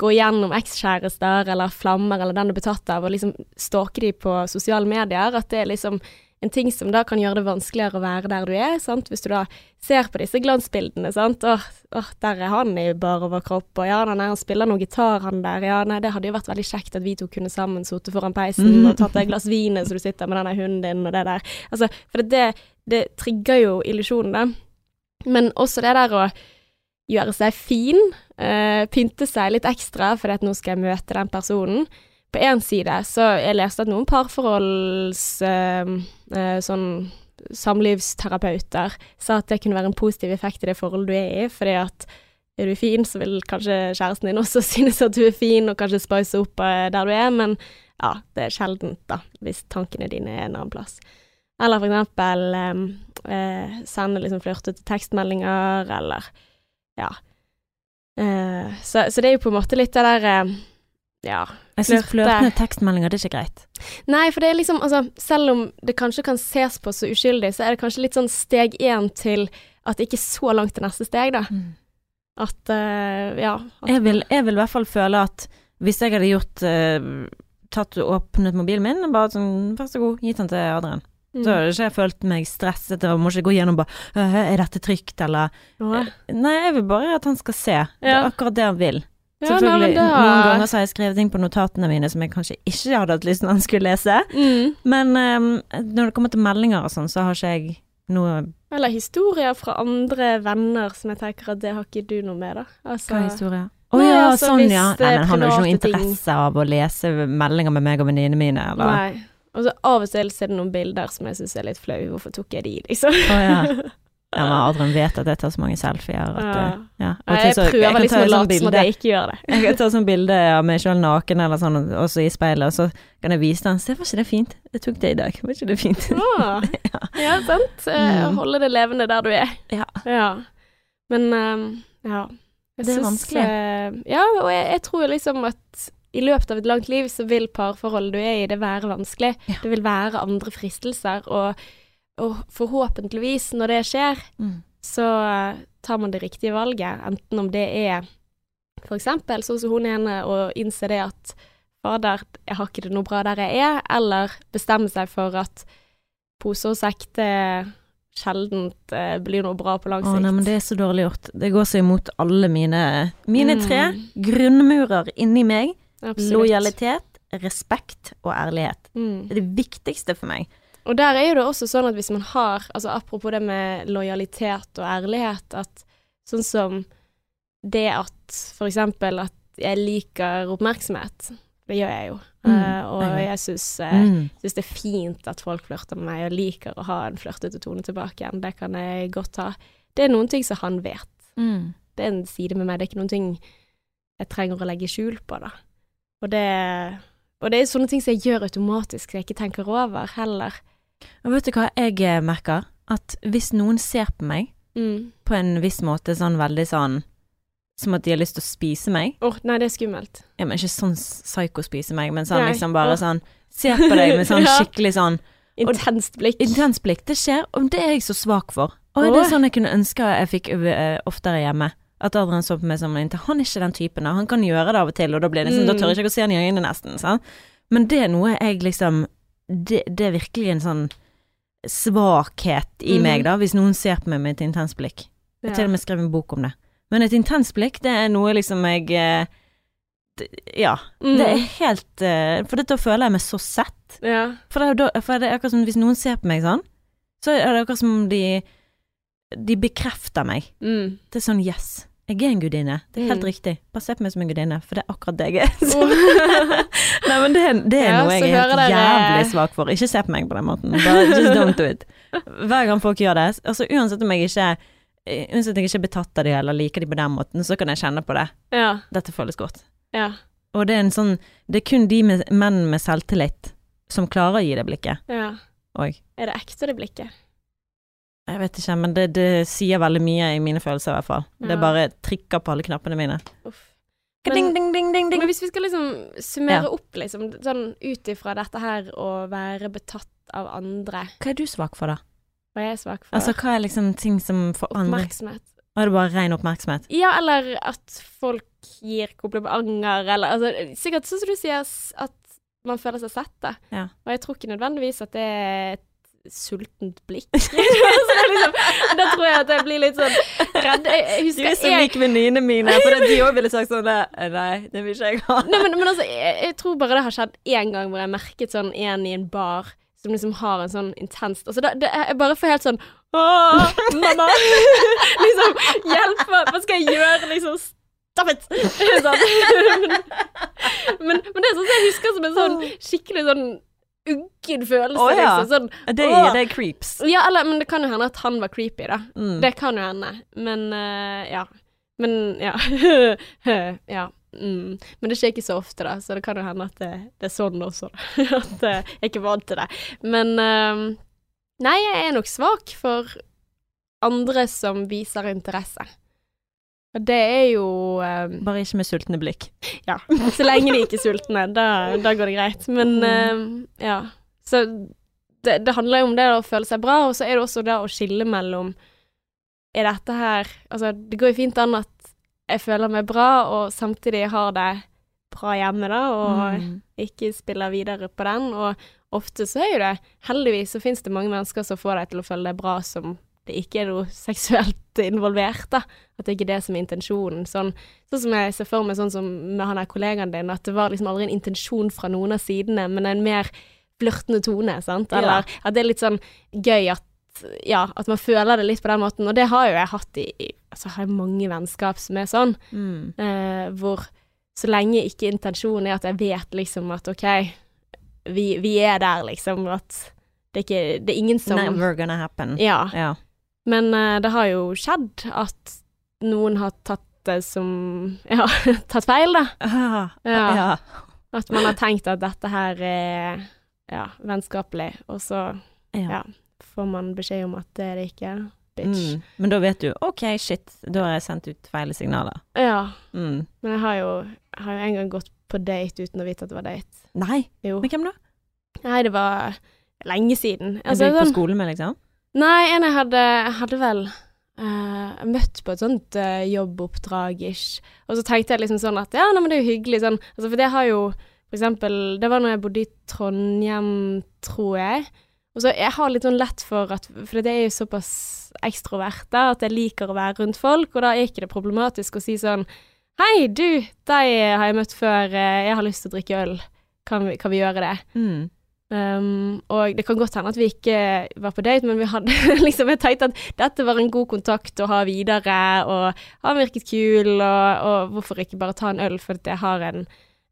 gå gjennom ekskjærester eller flammer eller den du er betatt av, og liksom stalke de på sosiale medier, at det er liksom en ting som da kan gjøre det vanskeligere å være der du er, sant. Hvis du da ser på disse glansbildene, sant. Åh, åh der er han i bar overkropp, og ja, nei, han spiller noe gitar, han der. Ja, nei, det hadde jo vært veldig kjekt at vi to kunne sammen sittet foran peisen Mm. og tatt et glass vin så du sitter med denne hunden din og det der. Altså, for det, det trigger jo illusjonen, da. Men også det der å gjøre seg fin, øh, pynte seg litt ekstra fordi at nå skal jeg møte den personen. På én side så jeg leste at noen parforholds eh, eh, sånn samlivsterapeuter sa at det kunne være en positiv effekt i det forholdet du er i, fordi at er du fin, så vil kanskje kjæresten din også synes at du er fin, og kanskje spice opp eh, der du er, men ja, det er sjeldent, da, hvis tankene dine er en annen plass. Eller for eksempel eh, eh, sende liksom flørtete tekstmeldinger, eller ja. Eh, så, så det er jo på en måte litt det der eh, ja. Jeg syns Flørte. flørtende tekstmeldinger, det er ikke greit. Nei, for det er liksom altså, Selv om det kanskje kan ses på så uskyldig, så er det kanskje litt sånn steg én til at det ikke er så langt til neste steg, da. At uh, ja. At, Jeg vil, jeg vil i hvert fall føle at hvis jeg hadde gjort uh, Tatt og åpnet mobilen min og bare sånn Vær så god, gitt den til Adrian. Mm. Så hadde ikke jeg følt meg stresset og må ikke gå gjennom bare «Øh, Er dette trygt, eller Nei, jeg vil bare at han skal se. Det er akkurat det han vil. Ja, nei, da- noen ganger så har jeg skrevet ting på notatene mine som jeg kanskje ikke hadde hatt lyst til at han skulle lese. Mm. Men um, når det kommer til meldinger og sånn, så har ikke jeg noe Eller historier fra andre venner som jeg tenker at det har ikke du noe med, da. Altså, Hva er historier? Å oh, ja, altså, sånn ja. Nei, men han har jo ikke noe interesse ting. av å lese meldinger med meg og venninnene mine, eller Nei. Og så av og til er det noen bilder som jeg syns er litt flau. Hvorfor tok jeg de, liksom? Oh, ja. Ja, men Adrian vet at jeg tar så mange selfier at Ja. ja. Og jeg prøver jeg liksom å late som at jeg ikke gjør det. Jeg kan ta sånn bilde av meg sjøl naken eller sånn, også i speilet, og så kan jeg vise den. Se, var ikke det fint? Jeg tok det i dag. Var ikke det fint? Ah, ja, sant. Eh, Mm. Holde det levende der du er. Ja. Ja. Men um, ja. Jeg Det er synes, vanskelig. eh, ja, og jeg, jeg tror liksom at i løpet av et langt liv så vil parforholdet du er i, det være vanskelig. Ja. Det vil være andre fristelser, og, og forhåpentligvis, når det skjer, Mm. så eh, tar man det riktige valget. Enten om det er eksempel sånn som hun ene, å innse det at fader, jeg har ikke det noe bra der jeg er, eller bestemme seg for at pose og sekk det sjeldent eh, blir noe bra på lang Å sikt. nei, men det er så dårlig gjort. Det går så imot alle mine Mine Mm. tre grunnmurer inni meg. Absolutt. Lojalitet, respekt og ærlighet. Mm. Det er det viktigste for meg. Og der er jo det også sånn at hvis man har, altså apropos det med lojalitet og ærlighet, at sånn som det at for eksempel at jeg liker oppmerksomhet, det gjør jeg jo. Mm, uh, og jeg jeg syns uh, det er fint at folk flørter med meg, og liker å ha en flørtete tone tilbake igjen. Det kan jeg godt ha. Det er noen ting som han vet. Mm. Det er en side med meg, det er ikke noen ting jeg trenger å legge skjul på, da. Og det, og det er sånne ting som jeg gjør automatisk, som jeg ikke tenker over heller. Og vet du hva jeg eh, merker? At hvis noen ser på meg Mm. på en viss måte sånn veldig sånn som at de har lyst til å spise meg Åh, nei, det er skummelt. Ja, men ikke sånn psyko-spise meg, men sånn Nei. liksom bare sånn Ser på deg med sånn Ja. skikkelig sånn Intenst blikk. intens blikk. Det skjer, og det er jeg så svak for. Og det Åh. er sånn jeg kunne ønske jeg fikk eh, oftere hjemme. At Adrian så på meg som en Han er ikke den typen. Han kan gjøre det av og til, og da blir det liksom, Mm. da tør jeg ikke å se han i øynene nesten. Sant? Men det er noe jeg liksom det, det er virkelig en sånn svakhet i mm. meg, da, hvis noen ser på meg med et intenst blikk. Jeg har til og med skrevet en bok om det. Men et intenst blikk, det er noe liksom jeg eh, Ja. Mm. Det er helt eh, For da føler jeg meg så sett. Ja. For det For det er akkurat som hvis noen ser på meg sånn, så er det akkurat som de De bekrefter meg. Mm. Det er sånn yes. Jeg er en gudinne. Det er helt Mm. riktig. Bare se på meg som en gudinne, for det er akkurat det jeg er. Nei, men det, det er Ja, noe jeg er helt jævlig svak for. Ikke se på meg på den måten. Bare just don't do it. Hver gang folk gjør det, altså uansett om jeg ikke eh, Uansett om jeg ikke er betatt av de eller liker de på den måten, så kan jeg kjenne på det. ja. Dette føles godt. Ja. Og det er en sånn Det er kun de med, menn med selvtillit som klarer å gi det blikket. ja. Og Er det ekte, det blikket? Jeg vet ikke, men det, det sier veldig mye i mine følelser, i hvert fall. Det Ja. bare trikker på alle knappene mine. Uff. Ding, ding, ding, ding, ding. Men hvis vi skal liksom summere Ja. opp, liksom, sånn ut ifra dette her å være betatt av andre, Hva er du svak for, da? hva er jeg svak for? Altså, hva er liksom ting som får andre Oppmerksomhet. Og er det bare ren oppmerksomhet? Ja, eller at folk gir komplimenter, eller altså, Sikkert sånn som du sier, at man føler seg sett, da. Ja. Og jeg tror ikke nødvendigvis at det er sultent blikk. så er liksom, da tror jeg at jeg blir litt sånn redd. Jeg, jeg husker jeg, venninnene mine, for de òg ville sagt sånn Nei, det vil ikke jeg ha. Nei, men, men altså, jeg, jeg tror bare det har skjedd én gang hvor jeg merket sånn en i en bar som liksom har en sånn intenst Altså, da, det, jeg bare får helt sånn Åh, mamma! liksom, hjelp meg! Hva skal jeg gjøre? Liksom, stop it! sånn. men, men det er sånn som jeg husker som en sånn skikkelig sånn uggen følelse. oh, ja. liksom, sånn, Det, det er creeps. ja, eller, men det kan jo hende at han var creepy, da. Mm. Det kan jo hende. Men uh, ja. Men ja. ja. Mm. Men det skjer ikke så ofte, da, så det kan jo hende at det, det er sånn også. At eh, jeg er ikke vant til det. Men eh, nei, jeg er nok svak for andre som viser interesse. Det er jo um, Bare ikke med sultne blikk. Ja, så lenge de ikke er sultne, da, da går det greit. Men eh, ja. Så det, det handler jo om det å føle seg bra, og så er det også det å skille mellom Er dette her Altså, det går jo fint an at jeg føler meg bra, og samtidig har det bra hjemme, da, og Mm. ikke spiller videre på den. Og ofte så er jo det Heldigvis så finnes det mange mennesker som får deg til å føle deg bra som det ikke er noe seksuelt involvert, da. At det ikke er det som er intensjonen. Sånn, sånn som jeg ser for meg sånn som med han der kollegaen din, at det var liksom aldri en intensjon fra noen av sidene, men en mer flørtende tone, sant. Ja. At det er litt sånn gøy at ja, at man føler det litt på den måten. Og det har jo jeg hatt i, i Altså har jeg mange vennskap som er sånn, Mm. eh, hvor så lenge ikke intensjonen er at jeg vet liksom at OK, vi, vi er der, liksom, at det er ikke Det er ingen som Never gonna happen. Ja. Ja. Men eh, det har jo skjedd at noen har tatt det som Ja, tatt feil, da. Ja. ja. At man har tenkt at dette her er ja, vennskapelig, og så Ja. Får man beskjed om at det er det ikke. bitch. Mm. Men da vet du OK, shit, da har jeg sendt ut feil signaler. Ja, Mm. men jeg har jo, har jo en gang gått på date uten å vite at det var date. Nei, Jo. med hvem da? Nei, det var lenge siden. Altså, du gikk på skole skolen med, liksom? Nei, en jeg hadde, hadde vel uh, møtt på et sånt uh, jobboppdrag-ish. Og så tenkte jeg liksom sånn at ja, nei, men det er jo hyggelig sånn. Altså, for det har jo for eksempel Det var når jeg bodde i Trondheim, tror jeg. Og så jeg har litt sånn lett for at For det er jo såpass ekstrovert da, at jeg liker å være rundt folk, og da er ikke det problematisk å si sånn Hei, du, deg har jeg møtt før, eh, jeg har lyst til å drikke øl. Kan vi, kan vi gjøre det? Mm. Um, og det kan godt hende at vi ikke var på date, men vi hadde liksom Jeg tenkte at dette var en god kontakt å ha videre, og han virket kul, og, og hvorfor ikke bare ta en øl, for jeg har en,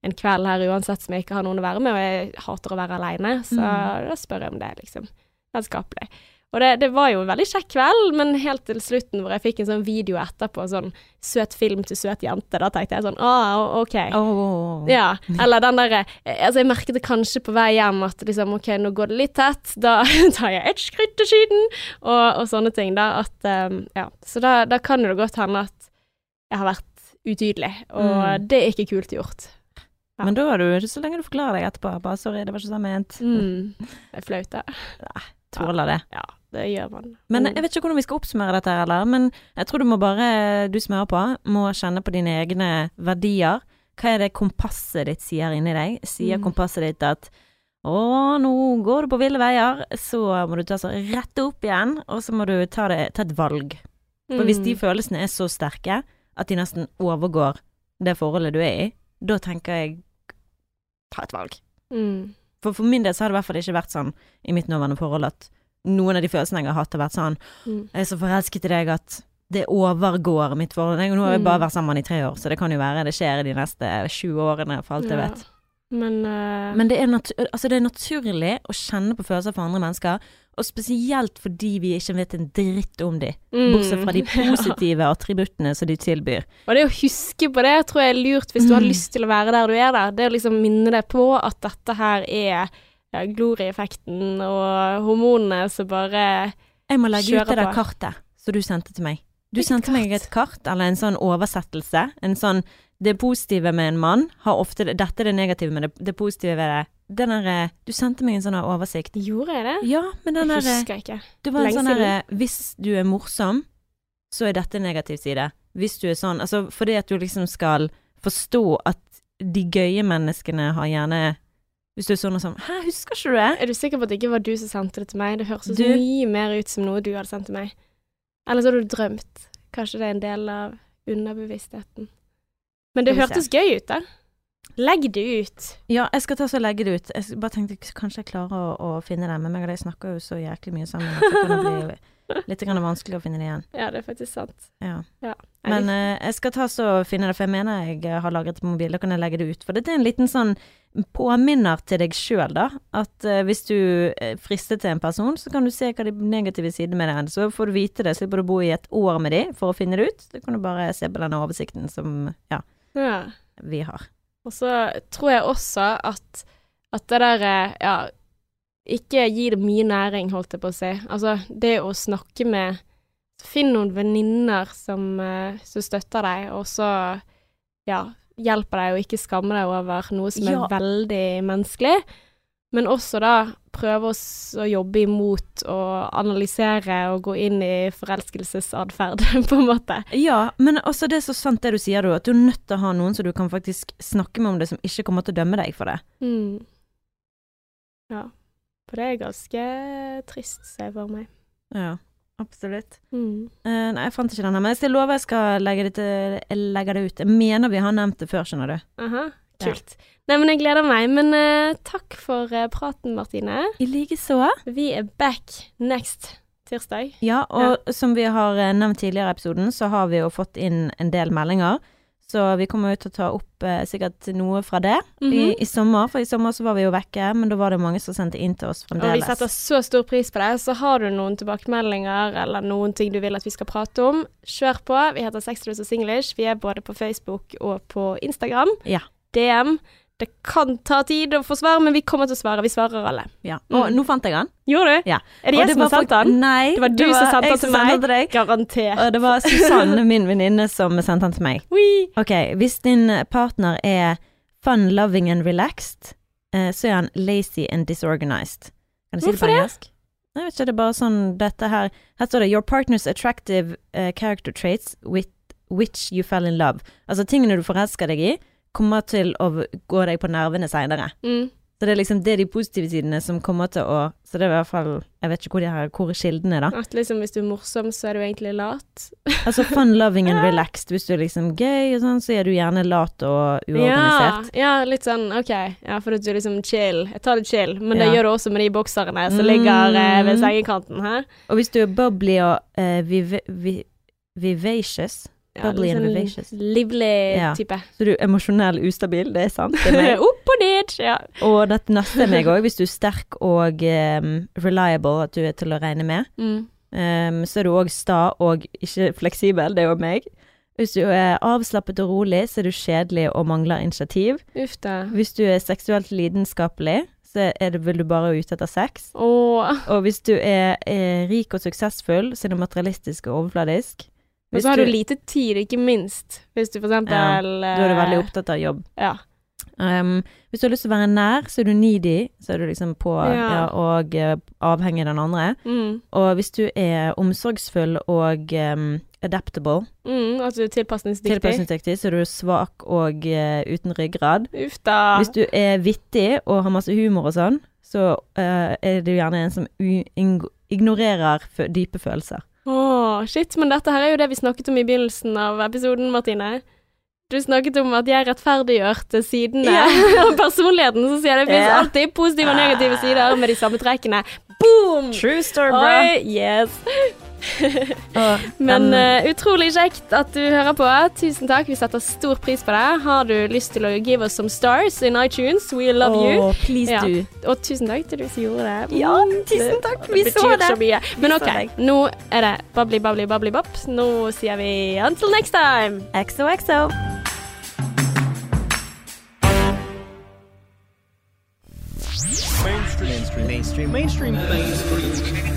en kveld her uansett som jeg ikke har noen å være med, og jeg hater å være aleine, så Mm. da spør jeg om det, liksom. Vennskapelig. Og det, det var jo en veldig kjekk kveld, men helt til slutten hvor jeg fikk en sånn video etterpå, sånn søt film til søt jente, da tenkte jeg sånn ah, OK. Oh. Ja, eller den derre Altså, jeg merket det kanskje på vei hjem at liksom, OK, nå går det litt tett, da tar jeg ett skritt til siden, og, og sånne ting, da. At um, Ja. Så da, da kan det godt hende at jeg har vært utydelig, og Mm. det er ikke kult gjort. Ja. Men da er du, ikke så lenge du forklarer deg etterpå, bare sorry, det var ikke sånn ment. Mm. Det er flaut, det. Tåler det. Ja, det gjør man. Men jeg vet ikke hvordan vi skal oppsummere dette her, heller. Men jeg tror du må bare, du som hører på, må kjenne på dine egne verdier. Hva er det kompasset ditt sier inni deg? Sier Mm. kompasset ditt at å, nå går du på ville veier, så må du ta så rette opp igjen, og så må du ta, det, ta et valg. For hvis de Mm. følelsene er så sterke at de nesten overgår det forholdet du er i, da tenker jeg ta et valg. mm. For for min del så har det i hvert fall ikke vært sånn i mitt nåværende forhold at noen av de følelsene jeg har hatt, har vært sånn Mm. Jeg er så forelsket i deg at det overgår mitt forhold. Jeg- Nå har vi Mm. bare vært sammen i tre år, så det kan jo være det skjer i de neste 20 årene, for alt jeg Ja. vet. Men, uh... Men det er, altså det er naturlig å kjenne på følelser for andre mennesker, og spesielt fordi vi ikke vet en dritt om de, mm. bortsett fra de positive attributtene som de tilbyr. Og det å huske på det tror jeg er lurt hvis du har Mm. lyst til å være der du er der. Det å liksom minne deg på at dette her er ja, glorieffekten og hormonene som bare kjører på. Jeg må legge ut det der kartet som du sendte til meg. Du Hvilket sendte meg et kart, eller en sånn oversettelse. En sånn Det positive med en mann har ofte det- Dette er det negative men det, det positive ved det. Den derre Du sendte meg en sånn oversikt. Gjorde jeg det? Ja, men den Jeg Husker husker ikke. Det var en Lenge sånn derre Hvis du er morsom, så er dette en negativ side. Hvis du er sånn Altså fordi at du liksom skal forstå at de gøye menneskene har gjerne Hvis du er sånn og sånn Hæ, husker ikke du det? Er du sikker på at det ikke var du som sendte det til meg? Det høres Du- mye mer ut som noe du hadde sendt til meg. Eller så har du drømt. Kanskje det er en del av underbevisstheten. Men det hørtes gøy ut, da. Legg det ut. Ja, jeg skal ta så legge det ut. Jeg bare tenkte kanskje jeg klarer å, å finne det, men meg og deg snakker jo så jæklig mye sammen at det kan bli litt vanskelig å finne det igjen. Ja, det er faktisk sant. Ja. ja. Men eh, jeg skal ta så finne det, for jeg mener jeg har lagret det på mobil. Da kan jeg legge det ut. For dette er en liten sånn påminner til deg sjøl, da. At uh, hvis du eh, frister til en person, så kan du se hva de negative sidene med det er. Så får du vite det. Slipper du å bo i et år med de for å finne det ut. Da kan du bare se på denne oversikten som ja, ja. vi har. Og så tror jeg også at, at det der eh, Ja, ikke gi det mye næring, holdt jeg på å si. Altså, det å snakke med Finn noen venninner som, som støtter deg, og så ja, hjelper deg å ikke skamme deg over noe som Ja. er veldig menneskelig. Men også da prøve oss å jobbe imot og analysere og gå inn i forelskelsesatferd, på en måte. Ja, men også det er så sant det du sier, du. At du er nødt til å ha noen som du kan faktisk snakke med om det, som ikke kommer til å dømme deg for det. Mm. Ja. For det er ganske trist, ser jeg for meg. Ja, absolutt. Mm. Uh, nei, jeg fant ikke den her, men jeg lover love jeg skal legge det, til, jeg legger det ut. Jeg mener vi har nevnt det før, skjønner du. Aha, Ja. kult. Nei, men jeg gleder meg. Men uh, takk for uh, praten, Martine. I likeså. Vi er back next tirsdag. Ja, og som vi har nevnt tidligere i episoden, så har vi jo fått inn en del meldinger. Så vi kommer jo til å ta opp eh, sikkert noe fra det i, -hmm. i sommer. For i sommer så var vi jo vekke, men da var det mange som sendte inn til oss fremdeles. Og vi setter så stor pris på det. Så har du noen tilbakemeldinger eller noen ting du vil at vi skal prate om, kjør på. Vi heter Sexless og Singlish. Vi er både på Facebook og på Instagram. Ja. DM. Det kan ta tid å få svar, men vi kommer til å svare. Vi svarer alle. Ja. Og Mm. nå fant jeg han. Gjorde du? Ja. Er det jeg som har var sendt han? Nei. Det var du som sendte han til meg. deg. Garantert. Og det var Susanne, min venninne, som sendte han til meg. Oui. Ok, hvis din partner er fun, loving and relaxed, eh, så er han lazy and disorganized. Kan du si det Hvorfor på det? engelsk? Jeg vet ikke, det er bare sånn dette her Her står det 'Your partner's attractive uh, character traits with which you fell in love'. Altså tingene du forelsker deg i, kommer til å gå deg på nervene seinere. Mm. Så det er liksom det er de positive sidene som kommer til å Så det er i hvert fall Jeg vet ikke hvor, de her, hvor kilden er, da. At liksom hvis du er morsom, så er du egentlig lat. Altså fun, loving and relaxed. Hvis du er liksom gøy og sånn, så er du gjerne lat og uorganisert. ja, litt sånn OK. Ja, for at du er liksom chill. Jeg tar det chill, men det gjør du også med de bokserne som ligger eh, ved Mm. sengekanten her. Og hvis du er bubbly og eh, viv viv vivacious, Ja, Bubbly litt and sånn vivacious. Livlig Ja. type. så du er emosjonell ustabil, det er sant. Det er. Opp og ned. Ja. og dette neste er meg òg, hvis du er sterk og um, reliable, at du er til å regne med. Mm. Um, så er du òg sta og ikke fleksibel, det er jo meg. Hvis du er avslappet og rolig, så er du kjedelig og mangler initiativ. Uff da. Hvis du er seksuelt lidenskapelig, så er det, vil du bare ut etter sex. Åh. Og hvis du er, er rik og suksessfull, så er du materialistisk og overfladisk. Og så har du lite tid, ikke minst. Hvis du for eksempel Ja, Da er du veldig eh, opptatt av jobb. Ja. Um, hvis du har lyst til å være nær, så er du needy, så er du liksom på Ja. ja, og eh, avhengig av den andre. Mm. Og hvis du er omsorgsfull og um, adaptable, Mm, altså tilpasningsdyktig. tilpasningsdyktig, så er du svak og uh, uten ryggrad. Uff da. Hvis du er vittig og har masse humor og sånn, så uh, er du gjerne en som ignorerer dype følelser. Åh, shit, men dette her er jo det vi snakket om i begynnelsen av episoden, Martine. Du snakket om at jeg rettferdiggjørte sidene av av personligheten, så sier jeg det finnes yeah. alltid positive og negative sider med de samme trekkene. Boom! True story, Oi, yes. Men eh, utrolig kjekt at du hører på. Tusen takk, vi setter stor pris på det. Har du lyst til å give oss some stars in iTunes, we love you. Åh, please Ja. do. Og tusen takk til du som gjorde det. Ja, Mm, tusen takk, vi det så det. Så mye. Men Vi OK, nå er det babli, babli, babli, bopp. Nå sier vi until next time. XOXO. Mainstream. Mainstream. Mainstream. Mainstream. Mainstream.